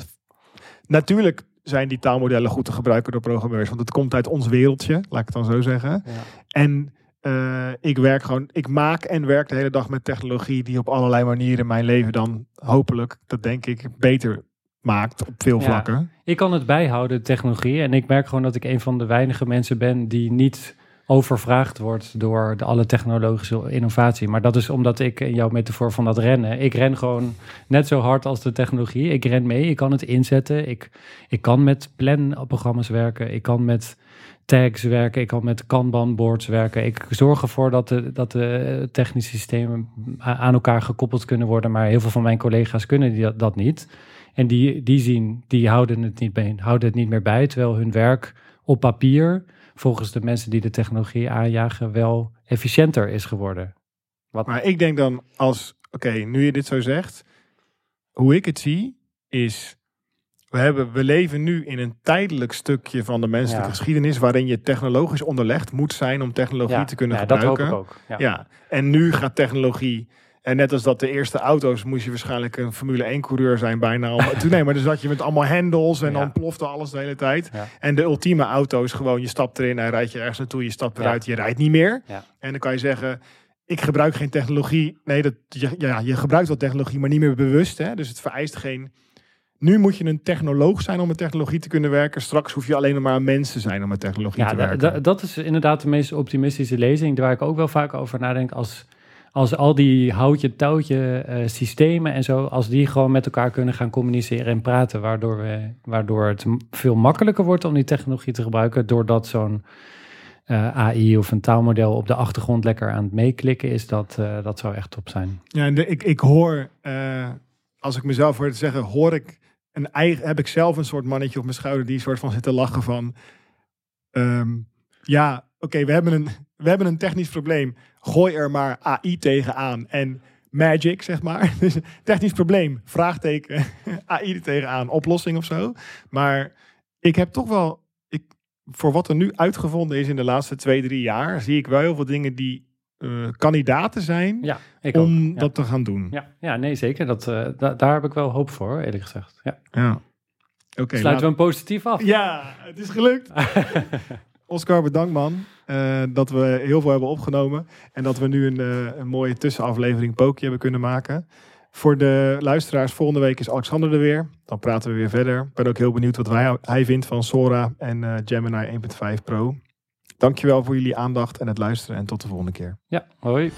Natuurlijk zijn die taalmodellen goed te gebruiken door programmeurs, want het komt uit ons wereldje, laat ik het dan zo zeggen. Ja. En eh, ik werk gewoon, ik maak en werk de hele dag met technologie die op allerlei manieren mijn leven dan hopelijk, dat denk ik, beter maakt op veel Ja. vlakken. Ik kan het bijhouden, de technologie. En ik merk gewoon dat ik een van de weinige mensen ben die niet overvraagd wordt door de alle technologische innovatie. Maar dat is omdat ik in jouw metafoor van dat rennen. Ik ren gewoon net zo hard als de technologie. Ik ren mee, ik kan het inzetten. Ik, ik kan met planprogramma's werken. Ik kan met tags werken. Ik kan met Kanban boards werken. Ik zorg ervoor dat de, dat de technische systemen a- aan elkaar gekoppeld kunnen worden. Maar heel veel van mijn collega's kunnen die, dat- dat niet. En die, die zien, die houden het, niet bij, houden het niet meer bij. Terwijl hun werk op papier, volgens de mensen die de technologie aanjagen, wel efficiënter is geworden. Maar ik denk dan als, oké, nu je dit zo zegt, hoe ik het zie, is we, hebben, we leven nu in een tijdelijk stukje van de menselijke Ja. geschiedenis waarin je technologisch onderlegd moet zijn om technologie te kunnen ja, dat gebruiken. hoop ik ook. Ja, en nu gaat technologie. En net als dat de eerste auto's moest je waarschijnlijk een Formule 1 coureur zijn bijna. Om, nee, maar dan zat je met allemaal hendels en Ja. dan plofte alles de hele tijd. Ja. En de ultieme auto's gewoon, je stapt erin, hij rijdt je ergens naartoe, je stapt eruit, je rijdt niet meer. En dan kan je zeggen, ik gebruik geen technologie. Nee, dat, je, ja, je gebruikt wel technologie, maar niet meer bewust. Hè? Dus het vereist geen... Nu moet je een technoloog zijn om met technologie te kunnen werken. Straks hoef je alleen nog maar een mens te zijn om met technologie Ja, te werken. da- dat is inderdaad de meest optimistische lezing, waar ik ook wel vaak over nadenk. Als, als al die houtje-touwtje eh, systemen en zo, als die gewoon met elkaar kunnen gaan communiceren en praten, waardoor, we, waardoor het veel makkelijker wordt om die technologie te gebruiken, doordat zo'n eh, AI of een taalmodel op de achtergrond lekker aan het meeklikken is, dat, eh, dat zou echt top zijn. Ja, ik, ik hoor, als ik mezelf hoor te zeggen, hoor ik een eigen, heb ik zelf een soort mannetje op mijn schouder die soort van zit te lachen van, ehm, ja, oké, we hebben een we hebben een technisch probleem, gooi er maar AI tegenaan en magic, zeg maar. Dus technisch probleem, vraagteken, AI er tegenaan, oplossing of zo. Maar ik heb toch wel, ik, voor wat er nu uitgevonden is in de laatste twee, drie jaar, zie ik wel heel veel dingen die eh, kandidaten zijn Ja, ik ook. om Ja. dat te gaan doen. Ja, ja, nee, zeker. Dat, eh, da- daar heb ik wel hoop voor, eerlijk gezegd. Ja. Ja. Oké. Sluiten we hem positief af. Ja, het is gelukt. Oscar, bedankt man. Eh, dat we heel veel hebben opgenomen. En dat we nu een, eh, een mooie tussenaflevering Poki hebben kunnen maken. Voor de luisteraars, volgende week is Alexander er weer. Dan praten we weer verder. Ik ben ook heel benieuwd wat wij, hij vindt van Sora en eh, Gemini 1.5 Pro. Dankjewel voor jullie aandacht en het luisteren. En tot de volgende keer. ja hoi.